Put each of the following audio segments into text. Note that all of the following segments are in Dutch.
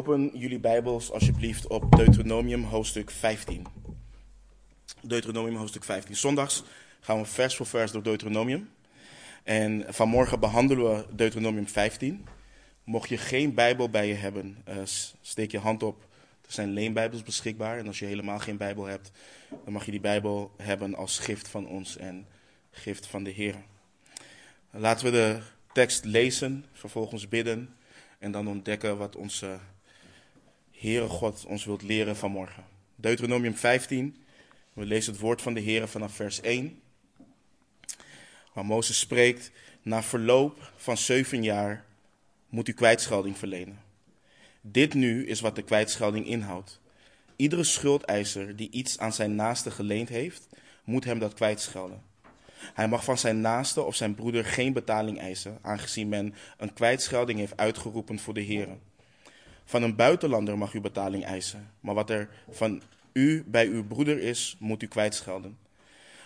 Open jullie Bijbels alsjeblieft op Deuteronomium hoofdstuk 15. Deuteronomium hoofdstuk 15. Zondags gaan we vers voor vers door Deuteronomium. En vanmorgen behandelen we Deuteronomium 15. Mocht je geen Bijbel bij je hebben, uh, steek je hand op. Er zijn leenbijbels beschikbaar. En als je helemaal geen Bijbel hebt, dan mag je die Bijbel hebben als gift van ons en gift van de Heer. Laten we de tekst lezen, vervolgens bidden en dan ontdekken wat onze Heere God ons wilt leren vanmorgen. Deuteronomium 15. We lezen het woord van de Heere vanaf vers 1. Waar Mozes spreekt, na verloop van zeven jaar moet u kwijtschelding verlenen. Dit nu is wat de kwijtschelding inhoudt. Iedere schuldeiser die iets aan zijn naaste geleend heeft, moet hem dat kwijtschelden. Hij mag van zijn naaste of zijn broeder geen betaling eisen, aangezien men een kwijtschelding heeft uitgeroepen voor de heren. Van een buitenlander mag u betaling eisen, maar wat er van u bij uw broeder is, moet u kwijtschelden.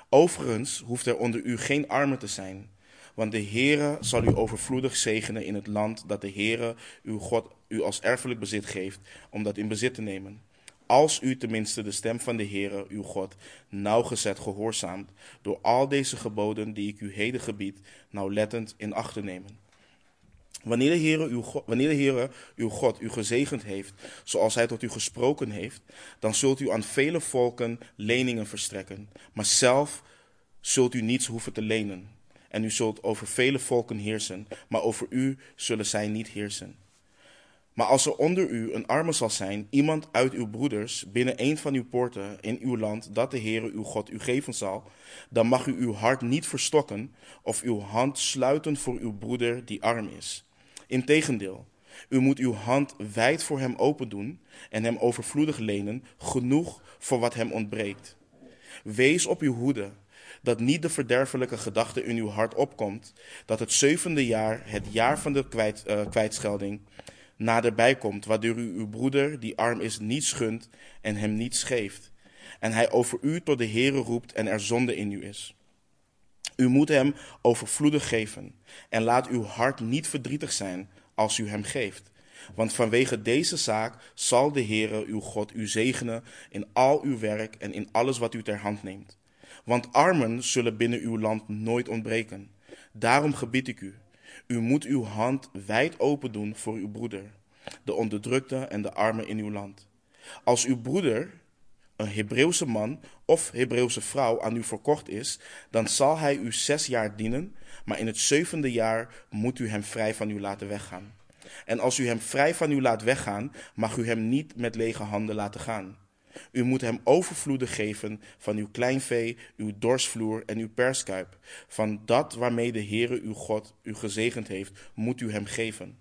Overigens hoeft er onder u geen armen te zijn, want de Heere zal u overvloedig zegenen in het land dat de Heere, uw God, u als erfelijk bezit geeft, om dat in bezit te nemen. Als u tenminste de stem van de Heere, uw God, nauwgezet gehoorzaamt, door al deze geboden die ik u heden gebied, nauwlettend in acht te nemen. Wanneer de, Heere uw God, wanneer de uw God u gezegend heeft, zoals hij tot u gesproken heeft, dan zult u aan vele volken leningen verstrekken, maar zelf zult u niets hoeven te lenen. En u zult over vele volken heersen, maar over u zullen zij niet heersen. Maar als er onder u een arme zal zijn, iemand uit uw broeders, binnen een van uw poorten in uw land, dat de Heere uw God u geven zal, dan mag u uw hart niet verstokken of uw hand sluiten voor uw broeder die arm is. Integendeel, u moet uw hand wijd voor hem open doen en hem overvloedig lenen, genoeg voor wat hem ontbreekt. Wees op uw hoede, dat niet de verderfelijke gedachte in uw hart opkomt, dat het zevende jaar, het jaar van de kwijt, uh, kwijtschelding, naderbij komt, waardoor u uw broeder, die arm is, niet schunt en hem niet geeft. En hij over u tot de Heere roept en er zonde in u is. U moet hem overvloedig geven en laat uw hart niet verdrietig zijn als u hem geeft. Want vanwege deze zaak zal de Heere uw God u zegenen in al uw werk en in alles wat u ter hand neemt. Want armen zullen binnen uw land nooit ontbreken. Daarom gebied ik u, u moet uw hand wijd open doen voor uw broeder, de onderdrukte en de arme in uw land. Als uw broeder, een Hebreeuwse man of Hebreeuwse vrouw, aan u verkocht is, dan zal hij u zes jaar dienen, maar in het zevende jaar moet u hem vrij van u laten weggaan. En als u hem vrij van u laat weggaan, mag u hem niet met lege handen laten gaan. U moet hem overvloedig geven van uw kleinvee, uw dorsvloer en uw perskuip. Van dat waarmee de Heere uw God u gezegend heeft, moet u hem geven.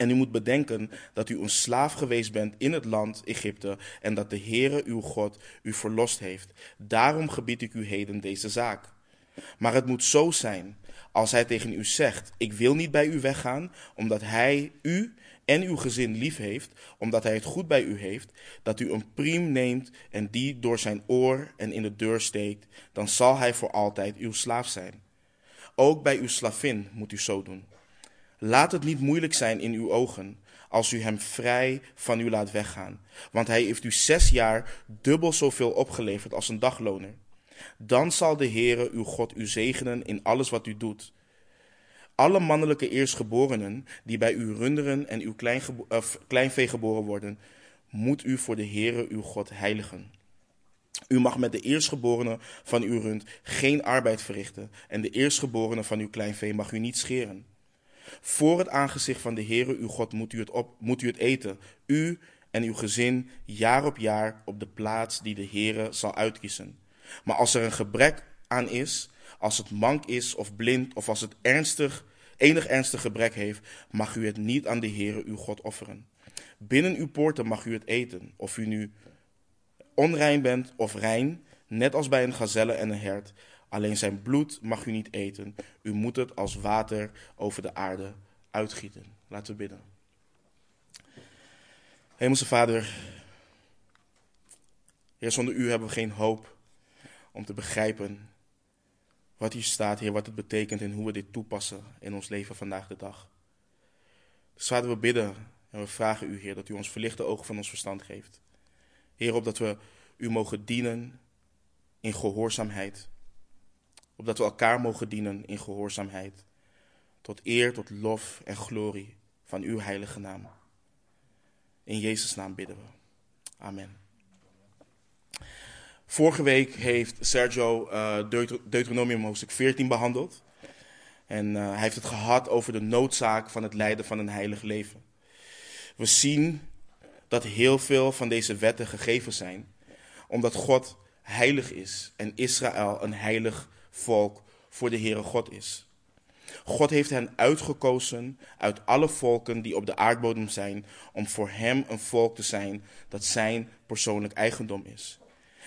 En u moet bedenken dat u een slaaf geweest bent in het land Egypte en dat de Heere uw God u verlost heeft. Daarom gebied ik u heden deze zaak. Maar het moet zo zijn, als hij tegen u zegt: Ik wil niet bij u weggaan, omdat hij u en uw gezin lief heeft, omdat hij het goed bij u heeft, dat u een priem neemt en die door zijn oor en in de deur steekt, dan zal hij voor altijd uw slaaf zijn. Ook bij uw slavin moet u zo doen. Laat het niet moeilijk zijn in uw ogen, als u hem vrij van u laat weggaan, want hij heeft u zes jaar dubbel zoveel opgeleverd als een dagloner. Dan zal de Heere uw God u zegenen in alles wat u doet alle mannelijke eerstgeborenen die bij uw runderen en uw kleinvee geboren worden, moet u voor de Heere uw God heiligen. U mag met de eerstgeborene van uw rund geen arbeid verrichten en de eerstgeborene van uw kleinvee mag u niet scheren. Voor het aangezicht van de Heere uw God moet u het, op, moet u het eten, u en uw gezin, jaar op jaar op de plaats die de Heere zal uitkiezen. Maar als er een gebrek aan is, als het mank is of blind of als het ernstig enig ernstig gebrek heeft, mag u het niet aan de Heere uw God offeren. Binnen uw poorten mag u het eten, of u nu onrein bent of rein, net als bij een gazelle en een hert. Alleen zijn bloed mag u niet eten. U moet het als water over de aarde uitgieten. Laten we bidden. Hemelse Vader, Heer, zonder u hebben we geen hoop om te begrijpen wat hier staat, Heer, wat het betekent en hoe we dit toepassen in ons leven vandaag de dag. Dus vader, we bidden, En we vragen u, Heer, dat u ons verlichte ogen van ons verstand geeft. Heer, opdat we u mogen dienen in gehoorzaamheid. Opdat we elkaar mogen dienen in gehoorzaamheid. Tot eer, tot lof en glorie van uw heilige naam. In Jezus' naam bidden we. Amen. Vorige week heeft Sergio uh, Deuteronomium hoofdstuk 14 behandeld. En uh, hij heeft het gehad over de noodzaak van het leiden van een heilig leven. We zien dat heel veel van deze wetten gegeven zijn, omdat God heilig is en Israël een heilig volk voor de Heere God is. God heeft hen uitgekozen uit alle volken die op de aardbodem zijn, om voor Hem een volk te zijn dat Zijn persoonlijk eigendom is.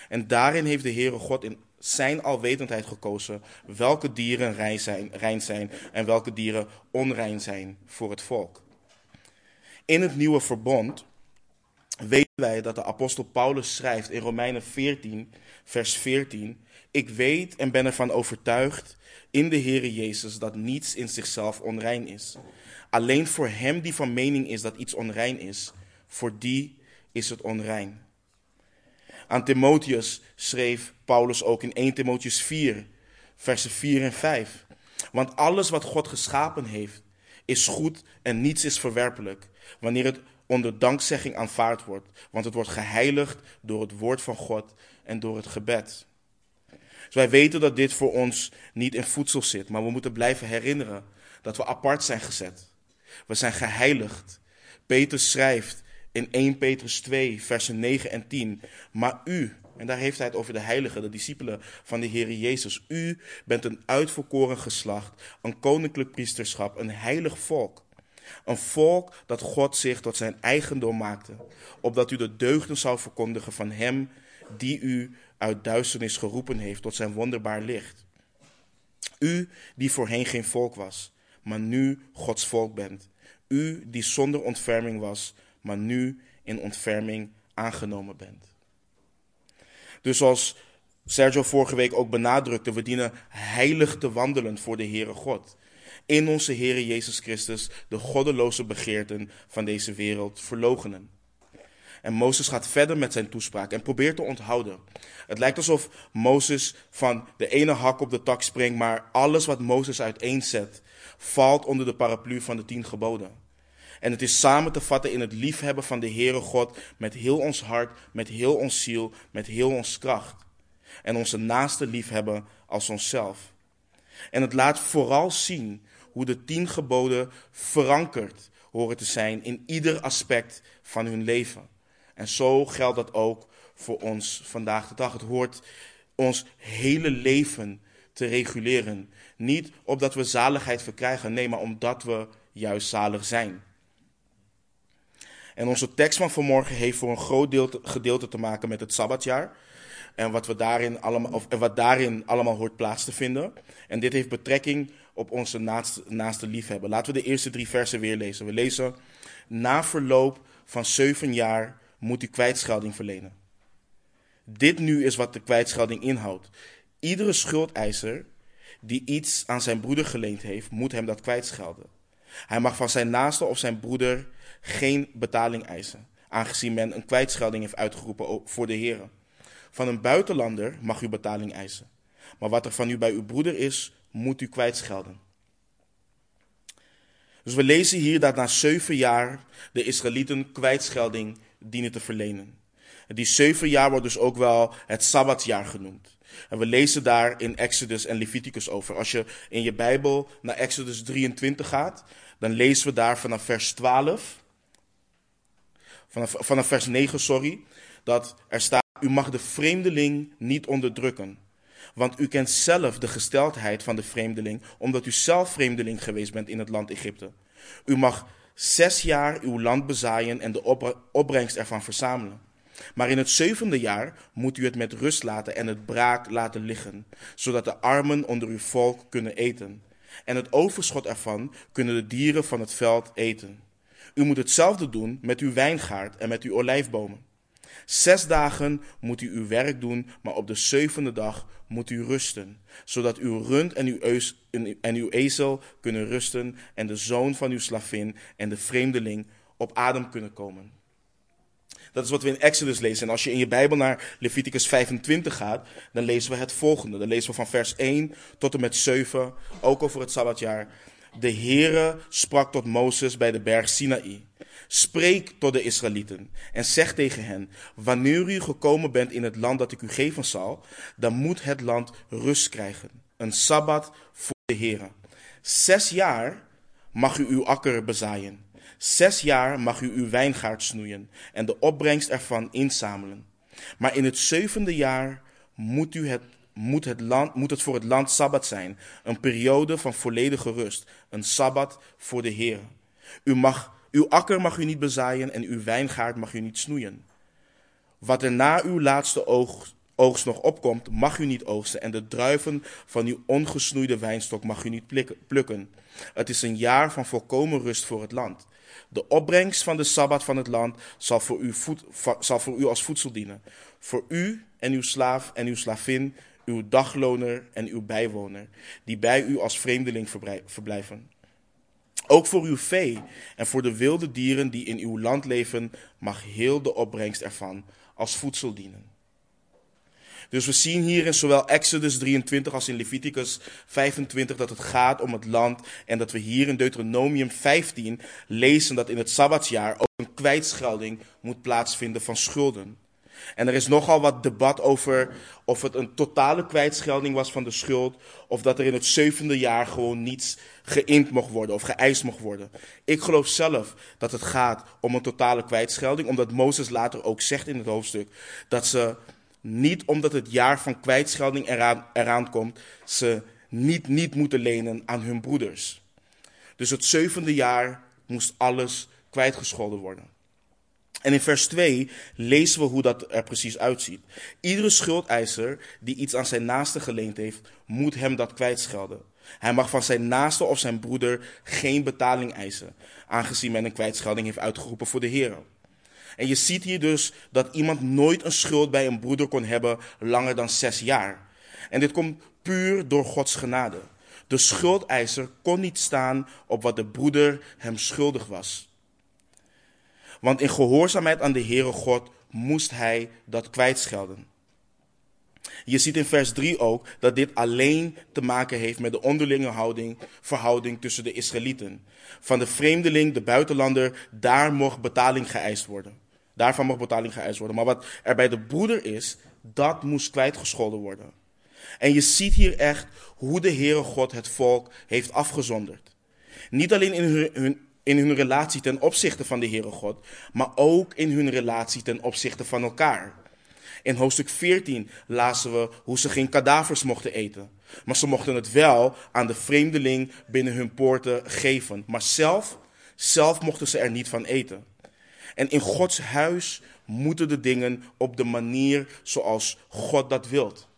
En daarin heeft de Heere God in Zijn alwetendheid gekozen welke dieren rein zijn, rein zijn en welke dieren onrein zijn voor het volk. In het nieuwe verbond weten wij dat de apostel Paulus schrijft in Romeinen 14, vers 14: Ik weet en ben ervan overtuigd in de Heere Jezus dat niets in zichzelf onrein is. Alleen voor hem die van mening is dat iets onrein is, voor die is het onrein. Aan Timotheus schreef Paulus ook in 1 Timotheus 4, versen 4 en 5. Want alles wat God geschapen heeft, is goed en niets is verwerpelijk, wanneer het onder dankzegging aanvaard wordt, want het wordt geheiligd door het woord van God en door het gebed. Dus wij weten dat dit voor ons niet in voedsel zit, maar we moeten blijven herinneren dat we apart zijn gezet. We zijn geheiligd. Peter schrijft in 1 Petrus 2, versen 9 en 10. Maar u, en daar heeft hij het over de heiligen, de discipelen van de Heer Jezus. U bent een uitverkoren geslacht, een koninklijk priesterschap, een heilig volk. Een volk dat God zich tot zijn eigendom maakte, opdat u de deugden zou verkondigen van Hem die u uit duisternis geroepen heeft tot zijn wonderbaar licht. U die voorheen geen volk was, maar nu Gods volk bent. U die zonder ontferming was, maar nu in ontferming aangenomen bent. Dus zoals Sergio vorige week ook benadrukte, we dienen heilig te wandelen voor de Heere God. In onze Heere Jezus Christus de goddeloze begeerten van deze wereld verlogenen. En Mozes gaat verder met zijn toespraak en probeert te onthouden. Het lijkt alsof Mozes van de ene hak op de tak springt, maar alles wat Mozes uiteenzet, valt onder de paraplu van de tien geboden. En het is samen te vatten in het liefhebben van de Heere God met heel ons hart, met heel ons ziel, met heel ons kracht. En onze naaste liefhebben als onszelf. En het laat vooral zien hoe de tien geboden verankerd horen te zijn in ieder aspect van hun leven. En zo geldt dat ook voor ons vandaag de dag. Het hoort ons hele leven te reguleren. Niet opdat we zaligheid verkrijgen, nee, maar omdat we juist zalig zijn. En onze tekst van vanmorgen heeft voor een groot gedeelte te maken met het Sabbatjaar. En wat, we daarin allemaal, of, en wat daarin allemaal hoort plaats te vinden. En dit heeft betrekking op onze naaste, naaste liefhebben. Laten we de eerste drie versen weer lezen. We lezen, na verloop van zeven jaar moet u kwijtschelding verlenen. Dit nu is wat de kwijtschelding inhoudt. Iedere schuldeiser die iets aan zijn broeder geleend heeft, moet hem dat kwijtschelden. Hij mag van zijn naaste of zijn broeder geen betaling eisen, aangezien men een kwijtschelding heeft uitgeroepen voor de heren. Van een buitenlander mag u betaling eisen, maar wat er van u bij uw broeder is, moet u kwijtschelden. Dus we lezen hier dat na zeven jaar de Israëlieten kwijtschelding dienen te verlenen. Die zeven jaar wordt dus ook wel het Sabbatjaar genoemd. En we lezen daar in Exodus en Leviticus over. Als je in je Bijbel naar Exodus 23 gaat, dan lezen we daar vanaf vers 12, vanaf, vanaf vers 9, sorry, dat er staat, u mag de vreemdeling niet onderdrukken. Want u kent zelf de gesteldheid van de vreemdeling, omdat u zelf vreemdeling geweest bent in het land Egypte. U mag zes jaar uw land bezaaien en de opbrengst ervan verzamelen. Maar in het zevende jaar moet u het met rust laten en het braak laten liggen, zodat de armen onder uw volk kunnen eten. En het overschot ervan kunnen de dieren van het veld eten. U moet hetzelfde doen met uw wijngaard en met uw olijfbomen. Zes dagen moet u uw werk doen, maar op de zevende dag moet u rusten, zodat uw rund en uw, en uw ezel kunnen rusten en de zoon van uw slavin en de vreemdeling op adem kunnen komen. Dat is wat we in Exodus lezen. En als je in je Bijbel naar Leviticus 25 gaat, dan lezen we het volgende. Dan lezen we van vers 1 tot en met 7, ook over het Sabbatjaar. De Heere sprak tot Mozes bij de berg Sinaï. Spreek tot de Israëlieten en zeg tegen hen: Wanneer u gekomen bent in het land dat ik u geven zal, dan moet het land rust krijgen. Een sabbat voor de Heere. Zes jaar mag u uw akker bezaaien. Zes jaar mag u uw wijngaard snoeien en de opbrengst ervan inzamelen. Maar in het zevende jaar moet, u het, moet, het land, moet het voor het land sabbat zijn, een periode van volledige rust, een sabbat voor de Heer. U mag, uw akker mag u niet bezaaien en uw wijngaard mag u niet snoeien. Wat er na uw laatste oogst, nog opkomt, mag u niet oogsten en de druiven van uw ongesnoeide wijnstok mag u niet plukken. Het is een jaar van volkomen rust voor het land. De opbrengst van de sabbat van het land zal voor, u voed, zal voor u als voedsel dienen. Voor u en uw slaaf en uw slavin, uw dagloner en uw bijwoner, die bij u als vreemdeling verblijven. Ook voor uw vee en voor de wilde dieren die in uw land leven, mag heel de opbrengst ervan als voedsel dienen. Dus we zien hier in zowel Exodus 23 als in Leviticus 25 dat het gaat om het land. En dat we hier in Deuteronomium 15 lezen dat in het Sabbatsjaar ook een kwijtschelding moet plaatsvinden van schulden. En er is nogal wat debat over of het een totale kwijtschelding was van de schuld. Of dat er in het zevende jaar gewoon niets geïnd mocht worden of geëist mocht worden. Ik geloof zelf dat het gaat om een totale kwijtschelding. Omdat Mozes later ook zegt in het hoofdstuk dat ze niet omdat het jaar van kwijtschelding eraan, eraan komt, ze niet, niet moeten lenen aan hun broeders. Dus het zevende jaar moest alles kwijtgescholden worden. En in vers 2 lezen we hoe dat er precies uitziet. Iedere schuldeiser die iets aan zijn naaste geleend heeft, moet hem dat kwijtschelden. Hij mag van zijn naaste of zijn broeder geen betaling eisen, aangezien men een kwijtschelding heeft uitgeroepen voor de Heer. En je ziet hier dus dat iemand nooit een schuld bij een broeder kon hebben langer dan zes jaar. En dit komt puur door Gods genade. De schuldeiser kon niet staan op wat de broeder hem schuldig was. Want in gehoorzaamheid aan de Heere God moest hij dat kwijtschelden. Je ziet in vers 3 ook dat dit alleen te maken heeft met de onderlinge houding, verhouding tussen de Israëlieten. Van de vreemdeling, de buitenlander, daar mocht betaling geëist worden. Daarvan mag betaling geëist worden. Maar wat er bij de broeder is, dat moest kwijtgescholden worden. En je ziet hier echt hoe de Heere God het volk heeft afgezonderd. Niet alleen in hun, in hun relatie ten opzichte van de Heere God, maar ook in hun relatie ten opzichte van elkaar. In hoofdstuk 14 lazen we hoe ze geen kadavers mochten eten. Maar ze mochten het wel aan de vreemdeling binnen hun poorten geven. Maar zelf, zelf mochten ze er niet van eten. En in Gods huis moeten de dingen op de manier zoals God dat wilt.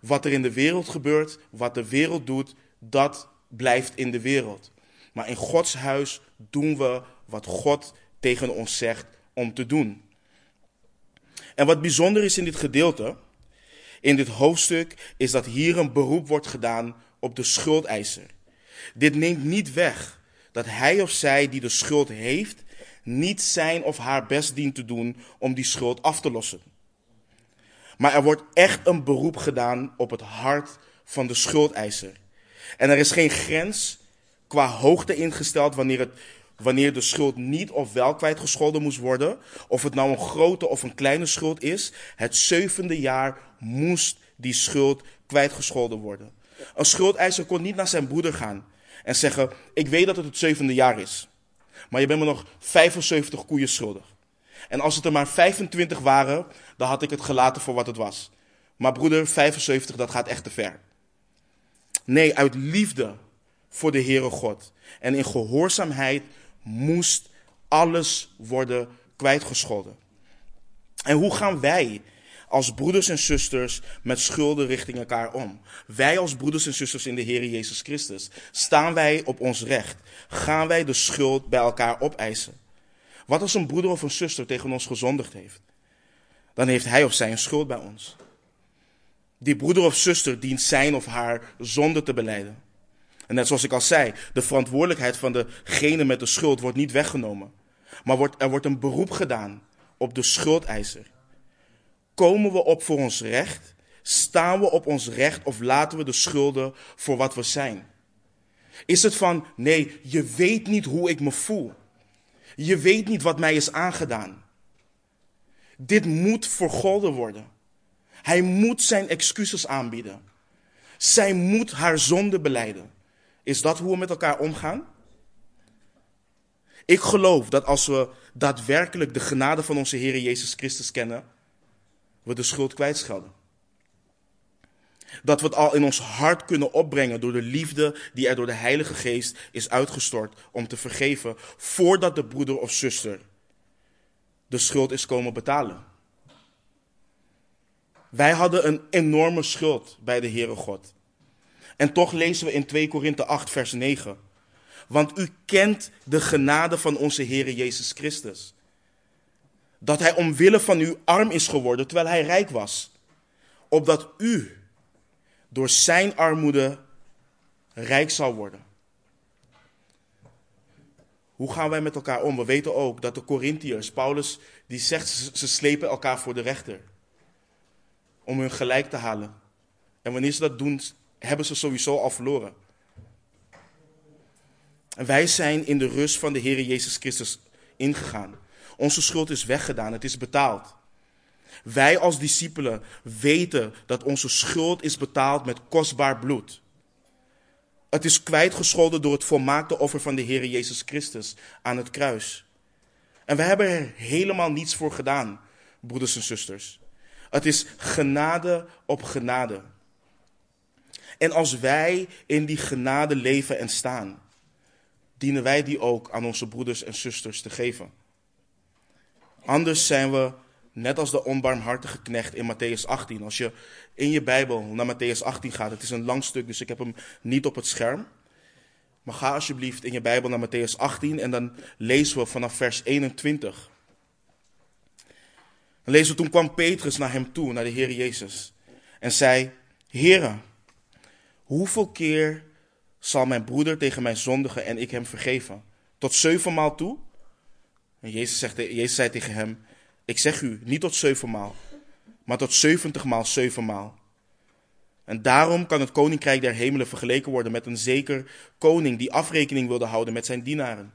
Wat er in de wereld gebeurt, wat de wereld doet, dat blijft in de wereld. Maar in Gods huis doen we wat God tegen ons zegt om te doen. En wat bijzonder is in dit gedeelte, in dit hoofdstuk, is dat hier een beroep wordt gedaan op de schuldeiser. Dit neemt niet weg dat hij of zij die de schuld heeft, niet zijn of haar best dient te doen om die schuld af te lossen. Maar er wordt echt een beroep gedaan op het hart van de schuldeiser. En er is geen grens qua hoogte ingesteld wanneer, het, wanneer de schuld niet of wel kwijtgescholden moest worden. Of het nou een grote of een kleine schuld is. Het zevende jaar moest die schuld kwijtgescholden worden. Een schuldeiser kon niet naar zijn broeder gaan en zeggen: Ik weet dat het het zevende jaar is. Maar je bent me nog 75 koeien schuldig. En als het er maar 25 waren, dan had ik het gelaten voor wat het was. Maar broeder, 75, dat gaat echt te ver. Nee, uit liefde voor de Heere God. En in gehoorzaamheid moest alles worden kwijtgescholden. En hoe gaan wij als broeders en zusters met schulden richting elkaar om? Wij als broeders en zusters in de Heer Jezus Christus, staan wij op ons recht? Gaan wij de schuld bij elkaar opeisen? Wat als een broeder of een zuster tegen ons gezondigd heeft? Dan heeft hij of zij een schuld bij ons. Die broeder of zuster dient zijn of haar zonde te beleiden. En net zoals ik al zei, de verantwoordelijkheid van degene met de schuld wordt niet weggenomen. maar wordt, er wordt een beroep gedaan op de schuldeiser. Komen we op voor ons recht? Staan we op ons recht of laten we de schulden voor wat we zijn? Is het van, nee, je weet niet hoe ik me voel. Je weet niet wat mij is aangedaan. Dit moet vergolden worden. Hij moet zijn excuses aanbieden. Zij moet haar zonde beleiden. Is dat hoe we met elkaar omgaan? Ik geloof dat als we daadwerkelijk de genade van onze Heer Jezus Christus kennen, we de schuld kwijtschelden. Dat we het al in ons hart kunnen opbrengen door de liefde die er door de Heilige Geest is uitgestort om te vergeven, voordat de broeder of zuster de schuld is komen betalen. Wij hadden een enorme schuld bij de Heere God. En toch lezen we in 2 Korinthe 8, vers 9. Want u kent de genade van onze Heere Jezus Christus. Dat Hij omwille van u arm is geworden terwijl Hij rijk was. Opdat u door Zijn armoede rijk zal worden. Hoe gaan wij met elkaar om? We weten ook dat de Corinthiërs, Paulus, die zegt ze slepen elkaar voor de rechter. Om hun gelijk te halen. En wanneer ze dat doen, hebben ze sowieso al verloren. En wij zijn in de rust van de Heer Jezus Christus ingegaan. Onze schuld is weggedaan, het is betaald. Wij als discipelen weten dat onze schuld is betaald met kostbaar bloed. Het is kwijtgescholden door het volmaakte offer van de Heer Jezus Christus aan het kruis. En wij hebben er helemaal niets voor gedaan, broeders en zusters. Het is genade op genade. En als wij in die genade leven en staan, dienen wij die ook aan onze broeders en zusters te geven. Anders zijn we net als de onbarmhartige knecht in Matthäus 18. Als je in je Bijbel naar Matthäus 18 gaat, het is een lang stuk, dus ik heb hem niet op het scherm. Maar ga alsjeblieft in je Bijbel naar Matthäus 18 en dan lezen we vanaf vers 21. Dan lezen we, toen kwam Petrus naar hem toe, naar de Heer Jezus, en zei, Heere, hoeveel keer zal mijn broeder tegen mij zondigen en ik hem vergeven? Tot zevenmaal toe? En Jezus, zegt, zei tegen hem, ik zeg u, niet tot zevenmaal, maar tot zeventigmaal zevenmaal. En daarom kan het koninkrijk der hemelen vergeleken worden met een zeker koning die afrekening wilde houden met zijn dienaren.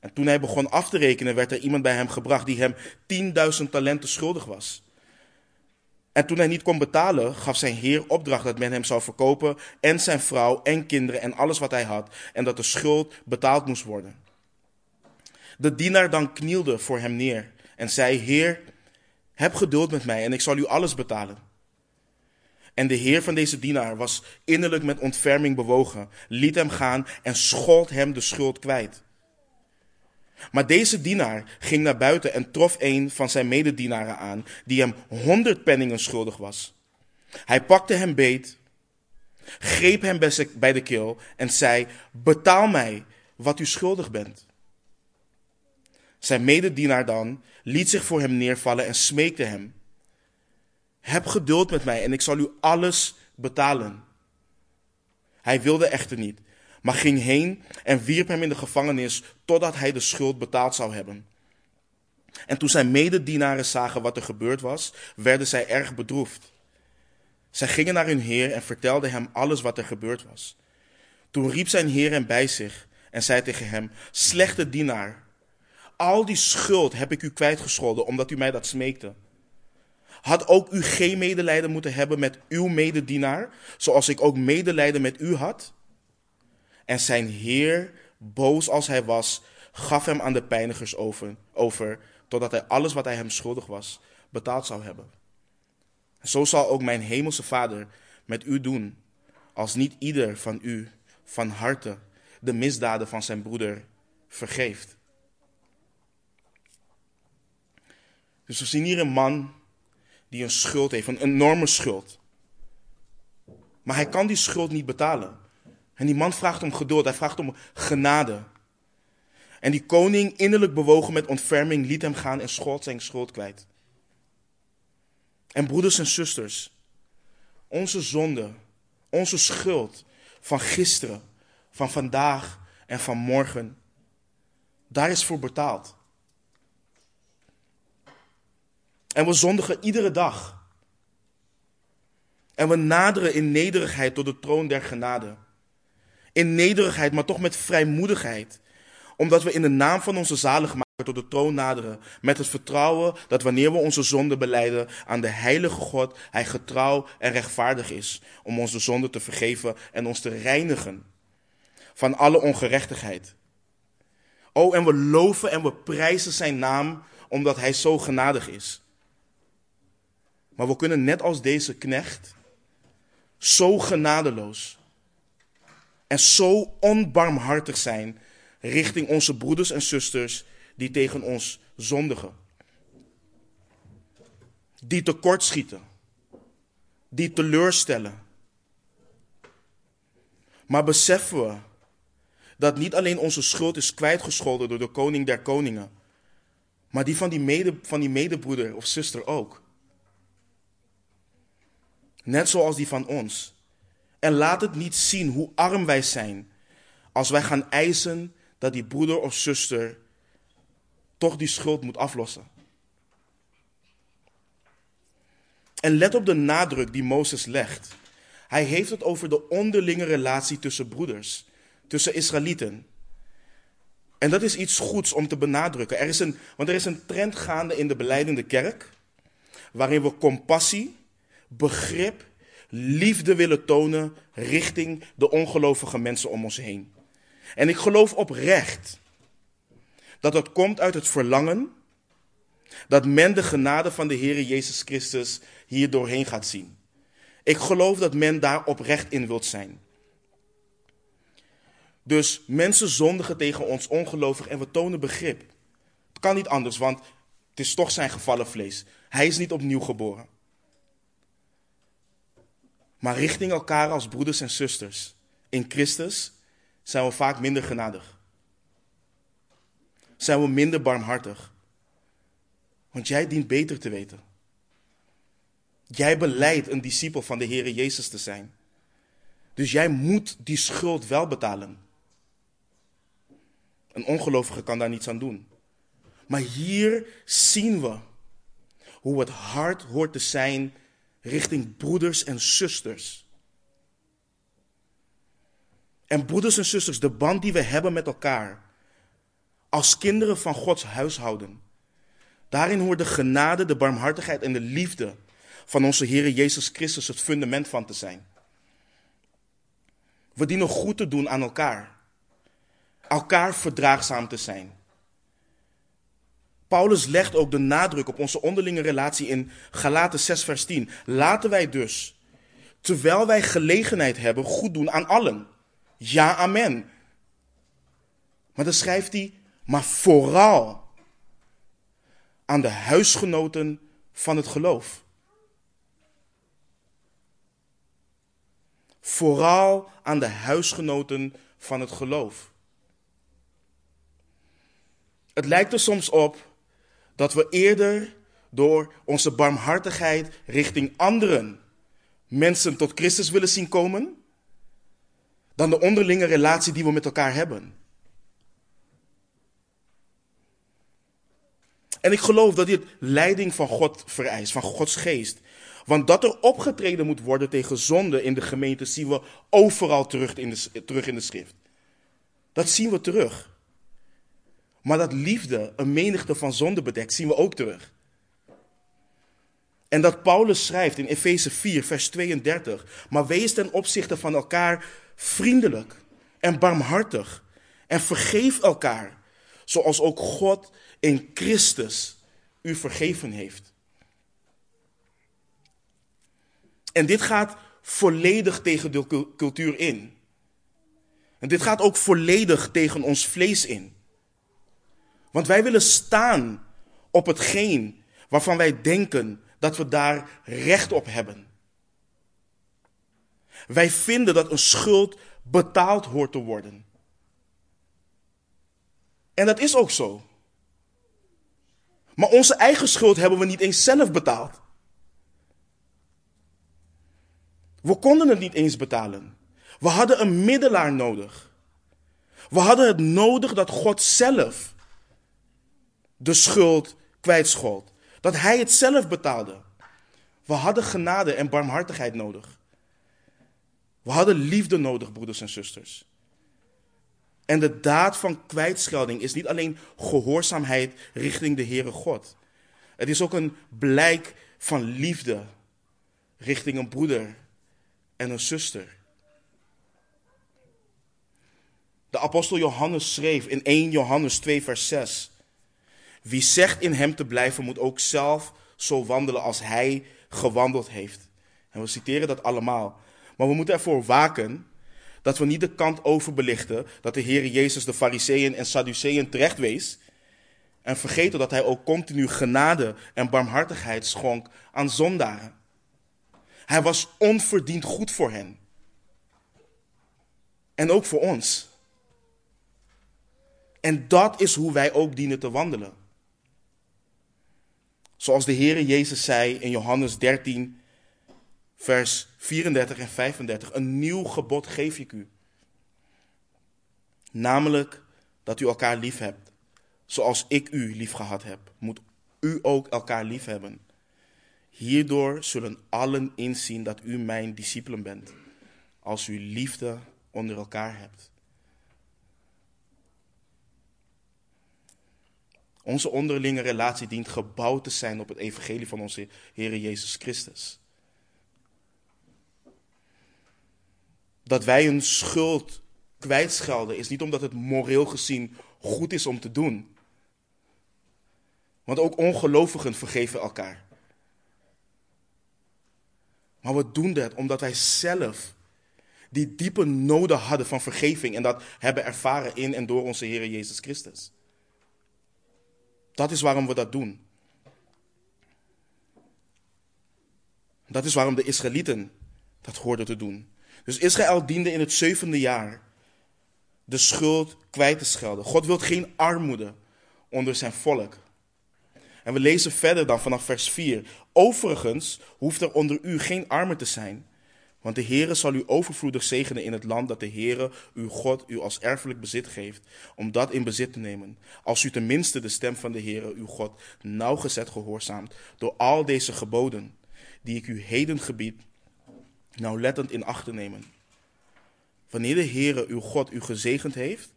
En toen hij begon af te rekenen, werd er iemand bij hem gebracht die hem 10.000 talenten schuldig was. En toen hij niet kon betalen, gaf zijn heer opdracht dat men hem zou verkopen en zijn vrouw en kinderen en alles wat hij had en dat de schuld betaald moest worden. De dienaar dan knielde voor hem neer en zei, Heer, heb geduld met mij en ik zal u alles betalen. En de heer van deze dienaar was innerlijk met ontferming bewogen, liet hem gaan en schold hem de schuld kwijt. Maar deze dienaar ging naar buiten en trof een van zijn mededienaren aan, die hem honderd penningen schuldig was. Hij pakte hem beet, greep hem bij de keel en zei: Betaal mij wat u schuldig bent. Zijn mededienaar dan liet zich voor hem neervallen en smeekte hem: Heb geduld met mij en ik zal u alles betalen. Hij wilde echter niet, maar ging heen en wierp hem in de gevangenis totdat hij de schuld betaald zou hebben. En toen zijn mededienaren zagen wat er gebeurd was, werden zij erg bedroefd. Zij gingen naar hun heer en vertelden hem alles wat er gebeurd was. Toen riep zijn heer hem bij zich en zei tegen hem: Slechte dienaar, al die schuld heb ik u kwijtgescholden omdat u mij dat smeekte. Had ook u geen medelijden moeten hebben met uw mededienaar, zoals ik ook medelijden met u had? En zijn heer, boos als hij was, gaf hem aan de pijnigers over, over totdat hij alles wat hij hem schuldig was betaald zou hebben. Zo zal ook mijn hemelse vader met u doen, als niet ieder van u van harte de misdaden van zijn broeder vergeeft. Dus we zien hier een man die een schuld heeft, een enorme schuld. Maar hij kan die schuld niet betalen. En die man vraagt om geduld, hij vraagt om genade. En die koning, innerlijk bewogen met ontferming, liet hem gaan en schold zijn schuld kwijt. En broeders en zusters, onze zonde, onze schuld van gisteren, van vandaag en van morgen Daar is voor betaald. En we zondigen iedere dag. En we naderen in nederigheid tot de troon der genade. In nederigheid, maar toch met vrijmoedigheid. Omdat we in de naam van onze zaligmaker tot de troon naderen. Met het vertrouwen dat wanneer we onze zonde beleiden aan de heilige God, Hij getrouw en rechtvaardig is. Om onze zonde te vergeven en ons te reinigen van alle ongerechtigheid. Oh, en we loven en we prijzen Zijn naam omdat Hij zo genadig is. Maar we kunnen net als deze knecht zo genadeloos en zo onbarmhartig zijn richting onze broeders en zusters die tegen ons zondigen. Die tekortschieten. Die teleurstellen. Maar beseffen we dat niet alleen onze schuld is kwijtgescholden door de koning der koningen, maar die van die, mede, van die medebroeder of zuster ook. Net zoals die van ons. En laat het niet zien hoe arm wij zijn als wij gaan eisen dat die broeder of zuster toch die schuld moet aflossen. En let op de nadruk die Mozes legt. Hij heeft het over de onderlinge relatie tussen broeders, tussen Israëlieten. En dat is iets goeds om te benadrukken. Er is een, want er is een trend gaande in de beleidende kerk, waarin we compassie, begrip, liefde willen tonen richting de ongelovige mensen om ons heen. En ik geloof oprecht dat het komt uit het verlangen dat men de genade van de Heer Jezus Christus hier doorheen gaat zien. Ik geloof dat men daar oprecht in wilt zijn. Dus mensen zondigen tegen ons ongelovig en we tonen begrip. Het kan niet anders, want het is toch zijn gevallen vlees. Hij is niet opnieuw geboren. Maar richting elkaar als broeders en zusters in Christus zijn we vaak minder genadig. Zijn we minder barmhartig. Want jij dient beter te weten. Jij beleidt een discipel van de Heer Jezus te zijn. Dus jij moet die schuld wel betalen. Een ongelovige kan daar niets aan doen. Maar hier zien we hoe het hart hoort te zijn richting broeders en zusters. En broeders en zusters, de band die we hebben met elkaar, als kinderen van Gods huishouden, daarin hoort de genade, de barmhartigheid en de liefde van onze Heer Jezus Christus het fundament van te zijn. We dienen goed te doen aan elkaar, elkaar verdraagzaam te zijn. Paulus legt ook de nadruk op onze onderlinge relatie in Galaten 6, vers 10. Laten wij dus, terwijl wij gelegenheid hebben, goed doen aan allen. Ja, amen. Maar dan schrijft hij, maar vooral aan de huisgenoten van het geloof. Vooral aan de huisgenoten van het geloof. Het lijkt er soms op dat we eerder door onze barmhartigheid richting anderen mensen tot Christus willen zien komen, dan de onderlinge relatie die we met elkaar hebben. En ik geloof dat dit leiding van God vereist, van Gods geest. Want dat er opgetreden moet worden tegen zonde in de gemeente zien we overal terug in de, terug in de schrift. Dat zien we terug. Maar dat liefde een menigte van zonde bedekt, zien we ook terug. En dat Paulus schrijft in Efeze 4, vers 32. Maar wees ten opzichte van elkaar vriendelijk en barmhartig. En vergeef elkaar, zoals ook God in Christus u vergeven heeft. En dit gaat volledig tegen de cultuur in. En dit gaat ook volledig tegen ons vlees in. Want wij willen staan op hetgeen waarvan wij denken dat we daar recht op hebben. Wij vinden dat een schuld betaald hoort te worden. En dat is ook zo. Maar onze eigen schuld hebben we niet eens zelf betaald. We konden het niet eens betalen. We hadden een middelaar nodig. We hadden het nodig dat God zelf de schuld kwijtschold. Dat hij het zelf betaalde. We hadden genade en barmhartigheid nodig. We hadden liefde nodig, broeders en zusters. En de daad van kwijtschelding is niet alleen gehoorzaamheid richting de Heere God. Het is ook een blijk van liefde richting een broeder en een zuster. De apostel Johannes schreef in 1 Johannes 2, vers 6. Wie zegt in hem te blijven, moet ook zelf zo wandelen als hij gewandeld heeft. En we citeren dat allemaal. Maar we moeten ervoor waken dat we niet de kant overbelichten dat de Heer Jezus de Fariseeën en Sadduceeën terechtwees. En vergeten dat hij ook continu genade en barmhartigheid schonk aan zondaren. Hij was onverdiend goed voor hen. En ook voor ons. En dat is hoe wij ook dienen te wandelen. Zoals de Heer Jezus zei in Johannes 13, vers 34 en 35. Een nieuw gebod geef ik u. Namelijk dat u elkaar lief hebt. Zoals ik u lief gehad heb, moet u ook elkaar lief hebben. Hierdoor zullen allen inzien dat u mijn discipelen bent, als u liefde onder elkaar hebt. Onze onderlinge relatie dient gebouwd te zijn op het evangelie van onze Heer Jezus Christus. Dat wij een schuld kwijtschelden is niet omdat het moreel gezien goed is om te doen. Want ook ongelovigen vergeven elkaar. Maar we doen dat omdat wij zelf die diepe noden hadden van vergeving en dat hebben ervaren in en door onze Heer Jezus Christus. Dat is waarom we dat doen. Dat is waarom de Israëlieten dat hoorden te doen. Dus Israël diende in het zevende jaar de schuld kwijt te schelden. God wil geen armoede onder zijn volk. En we lezen verder dan vanaf vers 4. Overigens hoeft er onder u geen armen te zijn. Want de Heere zal u overvloedig zegenen in het land dat de Heere, uw God, u als erfelijk bezit geeft, om dat in bezit te nemen. Als u tenminste de stem van de Heere, uw God, nauwgezet gehoorzaamt door al deze geboden, die ik u heden gebied, nauwlettend in acht te nemen. Wanneer de Heere, uw God, u gezegend heeft,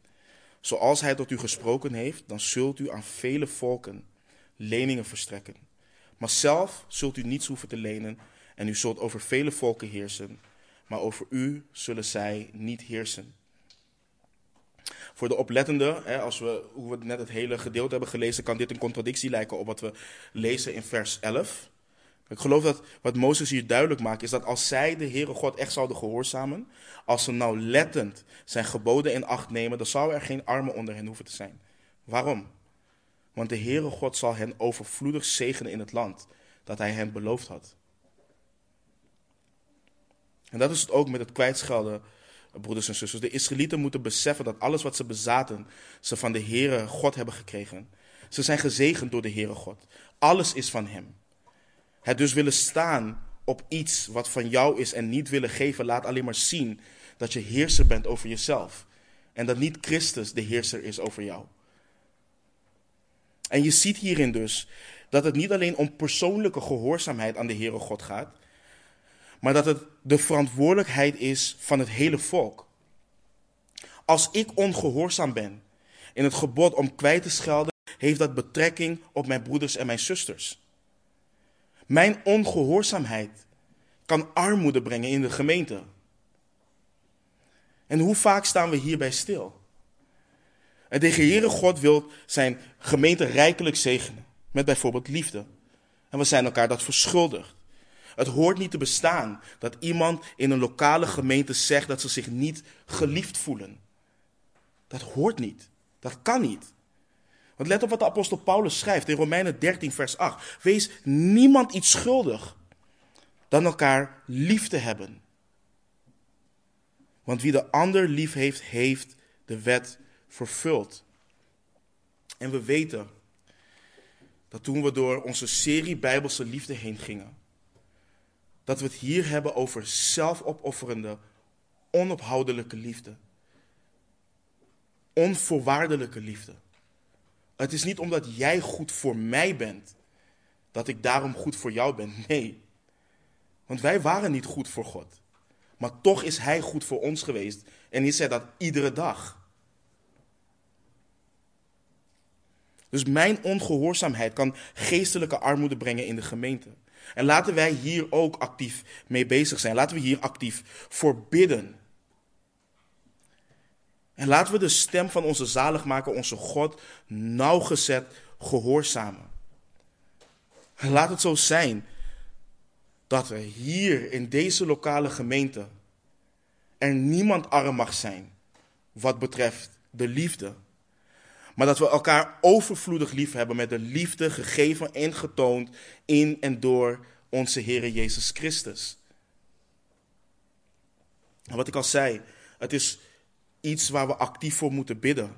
zoals hij tot u gesproken heeft, dan zult u aan vele volken leningen verstrekken. Maar zelf zult u niets hoeven te lenen en u zult over vele volken heersen, maar over u zullen zij niet heersen. Voor de oplettende, als we, hoe we net het hele gedeelte hebben gelezen, kan dit een contradictie lijken op wat we lezen in vers 11. Ik geloof dat wat Mozes hier duidelijk maakt, is dat als zij de Heere God echt zouden gehoorzamen, als ze nauwlettend zijn geboden in acht nemen, dan zou er geen armen onder hen hoeven te zijn. Waarom? Want de Heere God zal hen overvloedig zegenen in het land dat hij hen beloofd had. En dat is het ook met het kwijtschelden, broeders en zusters. De Israëlieten moeten beseffen dat alles wat ze bezaten, ze van de Heere God hebben gekregen. Ze zijn gezegend door de Heere God. Alles is van Hem. Het dus willen staan op iets wat van jou is en niet willen geven, laat alleen maar zien dat je heerser bent over jezelf. En dat niet Christus de heerser is over jou. En je ziet hierin dus dat het niet alleen om persoonlijke gehoorzaamheid aan de Heere God gaat, maar dat het de verantwoordelijkheid is van het hele volk. Als ik ongehoorzaam ben in het gebod om kwijt te schelden, heeft dat betrekking op mijn broeders en mijn zusters. Mijn ongehoorzaamheid kan armoede brengen in de gemeente. En hoe vaak staan we hierbij stil? En de Heere God wil zijn gemeente rijkelijk zegenen. Met bijvoorbeeld liefde. En we zijn elkaar dat verschuldigd. Het hoort niet te bestaan dat iemand in een lokale gemeente zegt dat ze zich niet geliefd voelen. Dat hoort niet. Dat kan niet. Want let op wat de apostel Paulus schrijft in Romeinen 13, vers 8. Wees niemand iets schuldig dan elkaar lief te hebben. Want wie de ander lief heeft, heeft de wet vervuld. En we weten dat toen we door onze serie Bijbelse Liefde heen gingen, dat we het hier hebben over zelfopofferende, onophoudelijke liefde. Onvoorwaardelijke liefde. Het is niet omdat jij goed voor mij bent, dat ik daarom goed voor jou ben. Nee. Want wij waren niet goed voor God. Maar toch is Hij goed voor ons geweest. En is Hij dat iedere dag. Dus mijn ongehoorzaamheid kan geestelijke armoede brengen in de gemeente. En laten wij hier ook actief mee bezig zijn. Laten we hier actief voor bidden. En laten we de stem van onze zaligmaker, onze God, nauwgezet gehoorzamen. En laat het zo zijn dat er hier in deze lokale gemeente er niemand arm mag zijn wat betreft de liefde. Maar dat we elkaar overvloedig lief hebben met de liefde gegeven en getoond in en door onze Heer Jezus Christus. En wat ik al zei, het is iets waar we actief voor moeten bidden.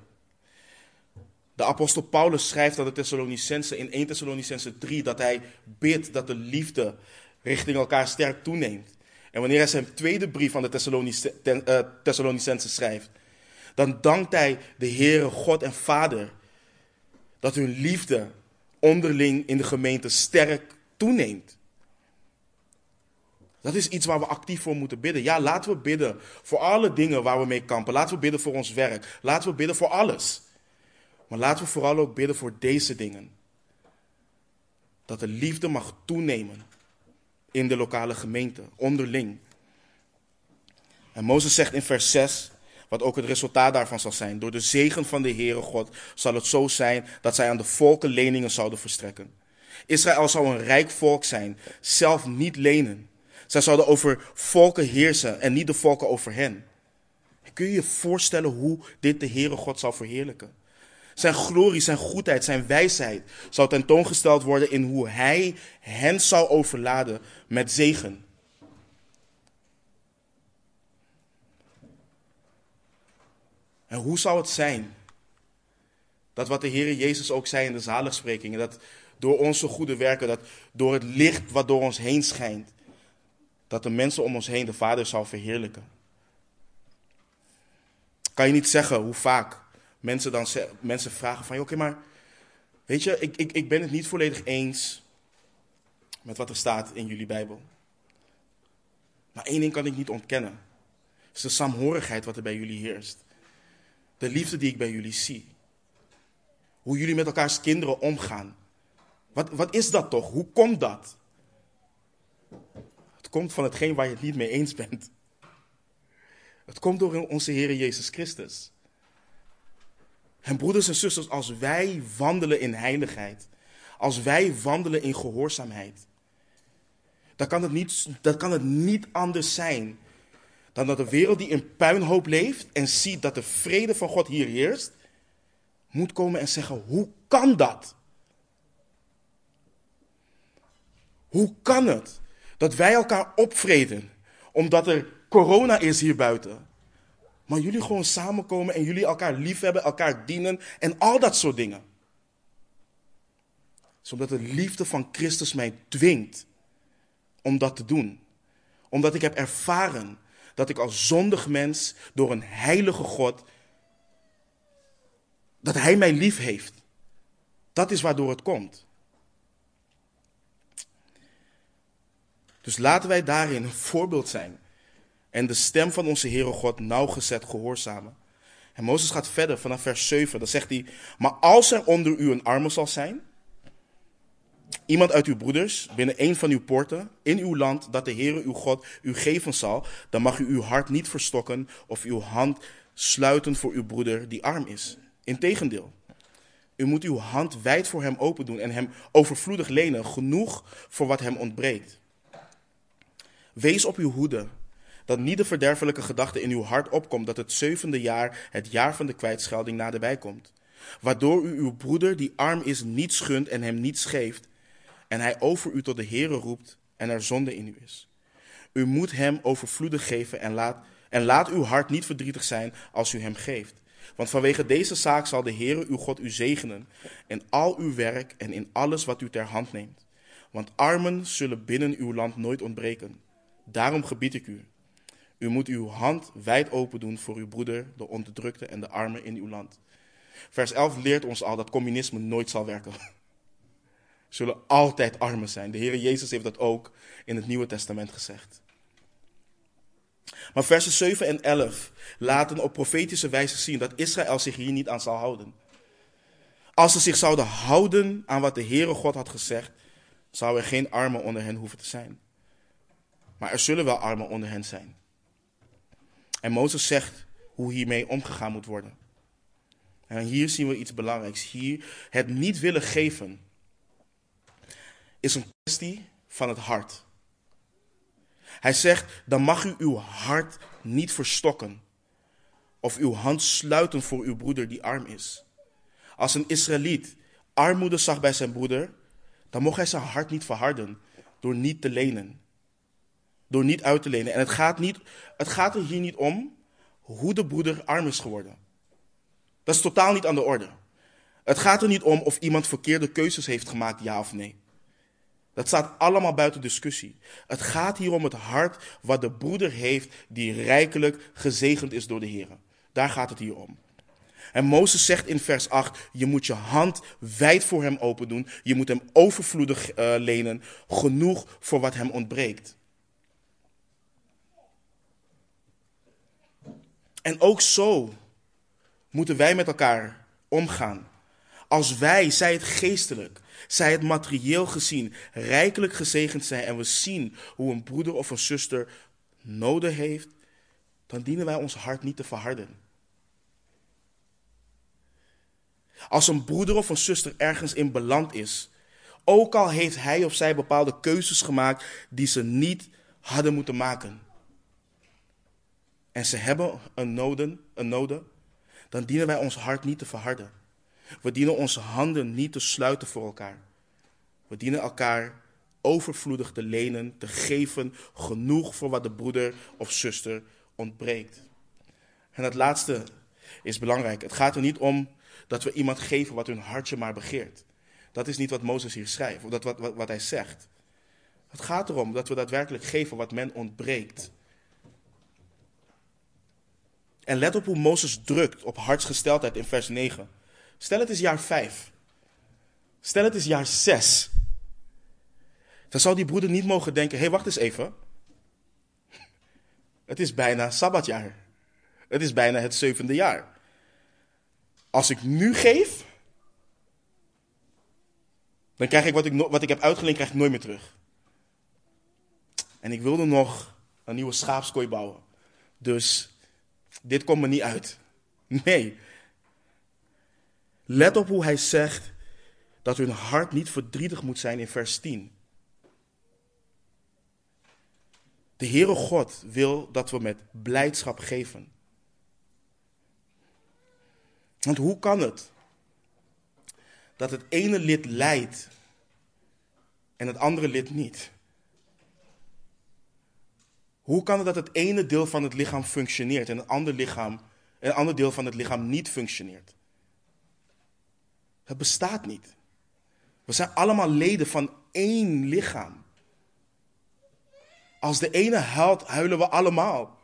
De apostel Paulus schrijft aan de Thessalonicense in 1 Thessalonicense 3 dat hij bidt dat de liefde richting elkaar sterk toeneemt. En wanneer hij zijn tweede brief aan de eh, Thessalonicense schrijft, dan dankt hij de Heere God en Vader dat hun liefde onderling in de gemeente sterk toeneemt. Dat is iets waar we actief voor moeten bidden. Ja, laten we bidden voor alle dingen waar we mee kampen. Laten we bidden voor ons werk. Laten we bidden voor alles. Maar laten we vooral ook bidden voor deze dingen. Dat de liefde mag toenemen in de lokale gemeente, onderling. En Mozes zegt in vers 6, wat ook het resultaat daarvan zal zijn. Door de zegen van de Heere God zal het zo zijn dat zij aan de volken leningen zouden verstrekken. Israël zou een rijk volk zijn, zelf niet lenen. Zij zouden over volken heersen en niet de volken over hen. Kun je je voorstellen hoe dit de Heere God zal verheerlijken? Zijn glorie, zijn goedheid, zijn wijsheid zal tentoongesteld worden in hoe hij hen zal overladen met zegen. En hoe zou het zijn dat wat de Heer Jezus ook zei in de zaligsprekingen, dat door onze goede werken, dat door het licht wat door ons heen schijnt, dat de mensen om ons heen de Vader zal verheerlijken. Kan je niet zeggen hoe vaak mensen dan mensen vragen van, oké, maar weet je, ik, ik, ik ben het niet volledig eens met wat er staat in jullie Bijbel. Maar één ding kan ik niet ontkennen. Het is de saamhorigheid wat er bij jullie heerst. De liefde die ik bij jullie zie. Hoe jullie met elkaars kinderen omgaan. Wat, wat is dat toch? Hoe komt dat? Het komt van hetgeen waar je het niet mee eens bent. Het komt door onze Heer Jezus Christus. En broeders en zusters, als wij wandelen in heiligheid, als wij wandelen in gehoorzaamheid, dan kan het niet, dan kan het niet anders zijn dan dat de wereld die in puinhoop leeft en ziet dat de vrede van God hier heerst, moet komen en zeggen: hoe kan dat? Hoe kan het dat wij elkaar opvreden omdat er corona is hier buiten? Maar jullie gewoon samenkomen en jullie elkaar liefhebben, elkaar dienen en al dat soort dingen. Zodat de liefde van Christus mij dwingt om dat te doen. Omdat ik heb ervaren dat ik als zondig mens door een heilige God, dat Hij mij lief heeft. Dat is waardoor het komt. Dus laten wij daarin een voorbeeld zijn en de stem van onze Heere God nauwgezet gehoorzamen. En Mozes gaat verder vanaf vers 7. Dan zegt hij: Maar als er onder u een arme zal zijn, iemand uit uw broeders, binnen een van uw poorten, in uw land, dat de Heere uw God u geven zal, dan mag u uw hart niet verstokken of uw hand sluiten voor uw broeder die arm is. Integendeel, u moet uw hand wijd voor hem open doen en hem overvloedig lenen, genoeg voor wat hem ontbreekt. Wees op uw hoede dat niet de verderfelijke gedachte in uw hart opkomt dat het zevende jaar, het jaar van de kwijtschelding, naderbij komt. Waardoor u uw broeder die arm is niet schunt en hem niet geeft, en hij over u tot de Heere roept en er zonde in u is. U moet hem overvloedig geven en laat, en laat uw hart niet verdrietig zijn als u hem geeft. Want vanwege deze zaak zal de Heere uw God u zegenen in al uw werk en in alles wat u ter hand neemt. Want armen zullen binnen uw land nooit ontbreken. Daarom gebied ik u, u moet uw hand wijd open doen voor uw broeder, de onderdrukte en de armen in uw land. Vers 11 leert ons al dat communisme nooit zal werken. Zullen altijd armen zijn. De Heer Jezus heeft dat ook in het Nieuwe Testament gezegd. Maar versen 7 en 11 laten op profetische wijze zien dat Israël zich hier niet aan zal houden. Als ze zich zouden houden aan wat de Heere God had gezegd, zou er geen armen onder hen hoeven te zijn. Maar er zullen wel armen onder hen zijn. En Mozes zegt hoe hiermee omgegaan moet worden. En hier zien we iets belangrijks. Hier, het niet willen geven is een kwestie van het hart. Hij zegt, dan mag u uw hart niet verstokken of uw hand sluiten voor uw broeder die arm is. Als een Israëliet armoede zag bij zijn broeder, dan mocht hij zijn hart niet verharden door niet te lenen. Door niet uit te lenen. En het gaat, niet, het gaat er hier niet om hoe de broeder arm is geworden. Dat is totaal niet aan de orde. Het gaat er niet om of iemand verkeerde keuzes heeft gemaakt, ja of nee. Dat staat allemaal buiten discussie. Het gaat hier om het hart wat de broeder heeft die rijkelijk gezegend is door de Heer. Daar gaat het hier om. En Mozes zegt in vers 8, je moet je hand wijd voor hem open doen. Je moet hem overvloedig uh, lenen, genoeg voor wat hem ontbreekt. En ook zo moeten wij met elkaar omgaan. Als wij, zij het geestelijk, zij het materieel gezien, rijkelijk gezegend zijn en we zien hoe een broeder of een zuster noden heeft, dan dienen wij ons hart niet te verharden. Als een broeder of een zuster ergens in beland is, ook al heeft hij of zij bepaalde keuzes gemaakt die ze niet hadden moeten maken. En ze hebben een noden, een noden, dan dienen wij ons hart niet te verharden. We dienen onze handen niet te sluiten voor elkaar. We dienen elkaar overvloedig te lenen, te geven, genoeg voor wat de broeder of zuster ontbreekt. En het laatste is belangrijk. Het gaat er niet om dat we iemand geven wat hun hartje maar begeert. Dat is niet wat Mozes hier schrijft, of dat wat, wat, wat hij zegt. Het gaat erom dat we daadwerkelijk geven wat men ontbreekt. En let op hoe Mozes drukt op hartsgesteldheid in vers 9. Stel het is jaar 5. Stel het is jaar 6. Dan zou die broeder niet mogen denken: hé, hey, wacht eens even. Het is bijna sabbatjaar. Het is bijna het zevende jaar. Als ik nu geef, dan krijg ik wat ik, wat ik heb uitgeleend, krijg ik nooit meer terug. En ik wilde nog een nieuwe schaapskooi bouwen. Dus dit komt me niet uit. Nee. Let op hoe hij zegt dat hun hart niet verdrietig moet zijn in vers 10. De Heere God wil dat we met blijdschap geven. Want hoe kan het dat het ene lid lijdt en het andere lid niet? Hoe kan het dat het ene deel van het lichaam functioneert en het andere, lichaam, en het andere deel van het lichaam niet functioneert? Het bestaat niet. We zijn allemaal leden van één lichaam. Als de ene huilt, huilen we allemaal.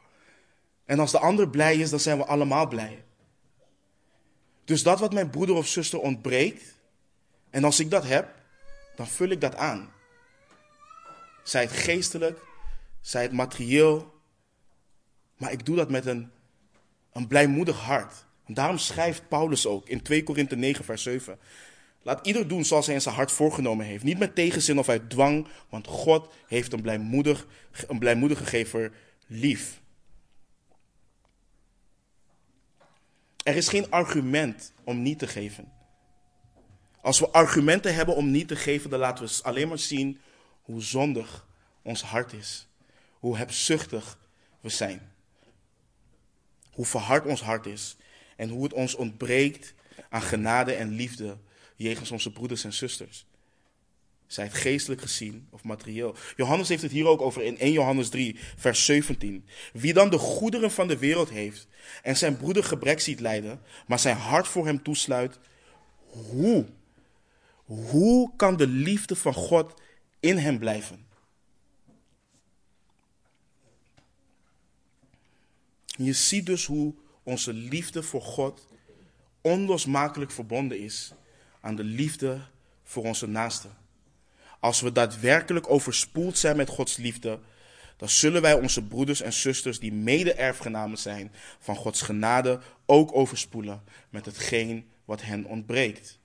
En als de ander blij is, dan zijn we allemaal blij. Dus dat wat mijn broeder of zuster ontbreekt, en als ik dat heb, dan vul ik dat aan. Zij het geestelijk, zij het materieel, maar ik doe dat met een, een blijmoedig hart. Daarom schrijft Paulus ook in 2 Korinthe 9, vers 7. Laat ieder doen zoals hij in zijn hart voorgenomen heeft. Niet met tegenzin of uit dwang, want God heeft een, blijmoedig, een blijmoedige gever lief. Er is geen argument om niet te geven. Als we argumenten hebben om niet te geven, dan laten we alleen maar zien hoe zondig ons hart is. Hoe hebzuchtig we zijn. Hoe verhard ons hart is. En hoe het ons ontbreekt aan genade en liefde jegens onze broeders en zusters. Zij het geestelijk gezien of materieel. Johannes heeft het hier ook over in 1 Johannes 3, vers 17. Wie dan de goederen van de wereld heeft en zijn broeder gebrek ziet lijden, maar zijn hart voor hem toesluit, hoe? Hoe kan de liefde van God in hem blijven? Je ziet dus hoe onze liefde voor God onlosmakelijk verbonden is aan de liefde voor onze naasten. Als we daadwerkelijk overspoeld zijn met Gods liefde, dan zullen wij onze broeders en zusters die mede-erfgenamen zijn van Gods genade ook overspoelen met hetgeen wat hen ontbreekt.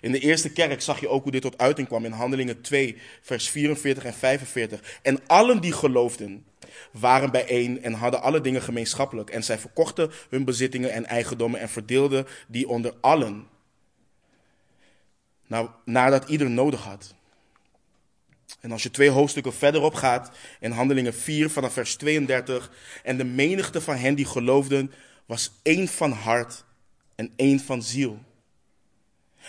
In de eerste kerk zag je ook hoe dit tot uiting kwam in Handelingen 2, vers 44 en 45. En allen die geloofden waren bijeen en hadden alle dingen gemeenschappelijk. En zij verkochten hun bezittingen en eigendommen en verdeelden die onder allen. Nou, nadat ieder nodig had. En als je twee hoofdstukken verderop gaat, in Handelingen 4 vanaf vers 32, en de menigte van hen die geloofden was één van hart en één van ziel.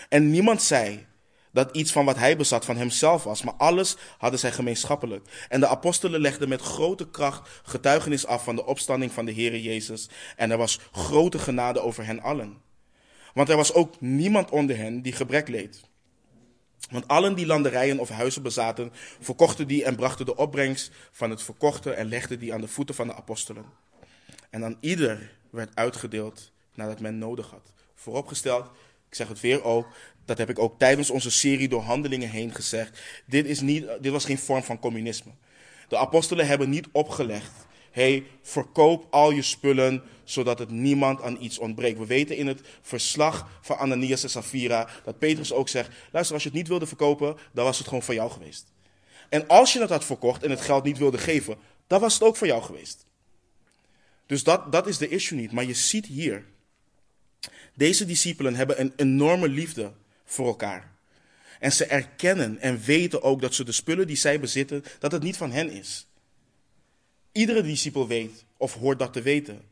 En niemand zei dat iets van wat hij bezat van hemzelf was, maar alles hadden zij gemeenschappelijk. En de apostelen legden met grote kracht getuigenis af van de opstanding van de Heere Jezus. En er was grote genade over hen allen. Want er was ook niemand onder hen die gebrek leed. Want allen die landerijen of huizen bezaten, verkochten die en brachten de opbrengst van het verkochte en legden die aan de voeten van de apostelen. En aan ieder werd uitgedeeld nadat men nodig had. Vooropgesteld, zeg het weer ook, dat heb ik ook tijdens onze serie door handelingen heen gezegd. Dit, is niet, dit was geen vorm van communisme. De apostelen hebben niet opgelegd. hey, verkoop al je spullen zodat het niemand aan iets ontbreekt. We weten in het verslag van Ananias en Safira dat Petrus ook zegt: luister, als je het niet wilde verkopen, dan was het gewoon van jou geweest. En als je het had verkocht en het geld niet wilde geven, dan was het ook van jou geweest. Dus dat, dat is de issue niet. Maar je ziet hier deze discipelen hebben een enorme liefde voor elkaar. En ze erkennen en weten ook dat ze de spullen die zij bezitten, dat het niet van hen is. Iedere discipel weet of hoort dat te weten.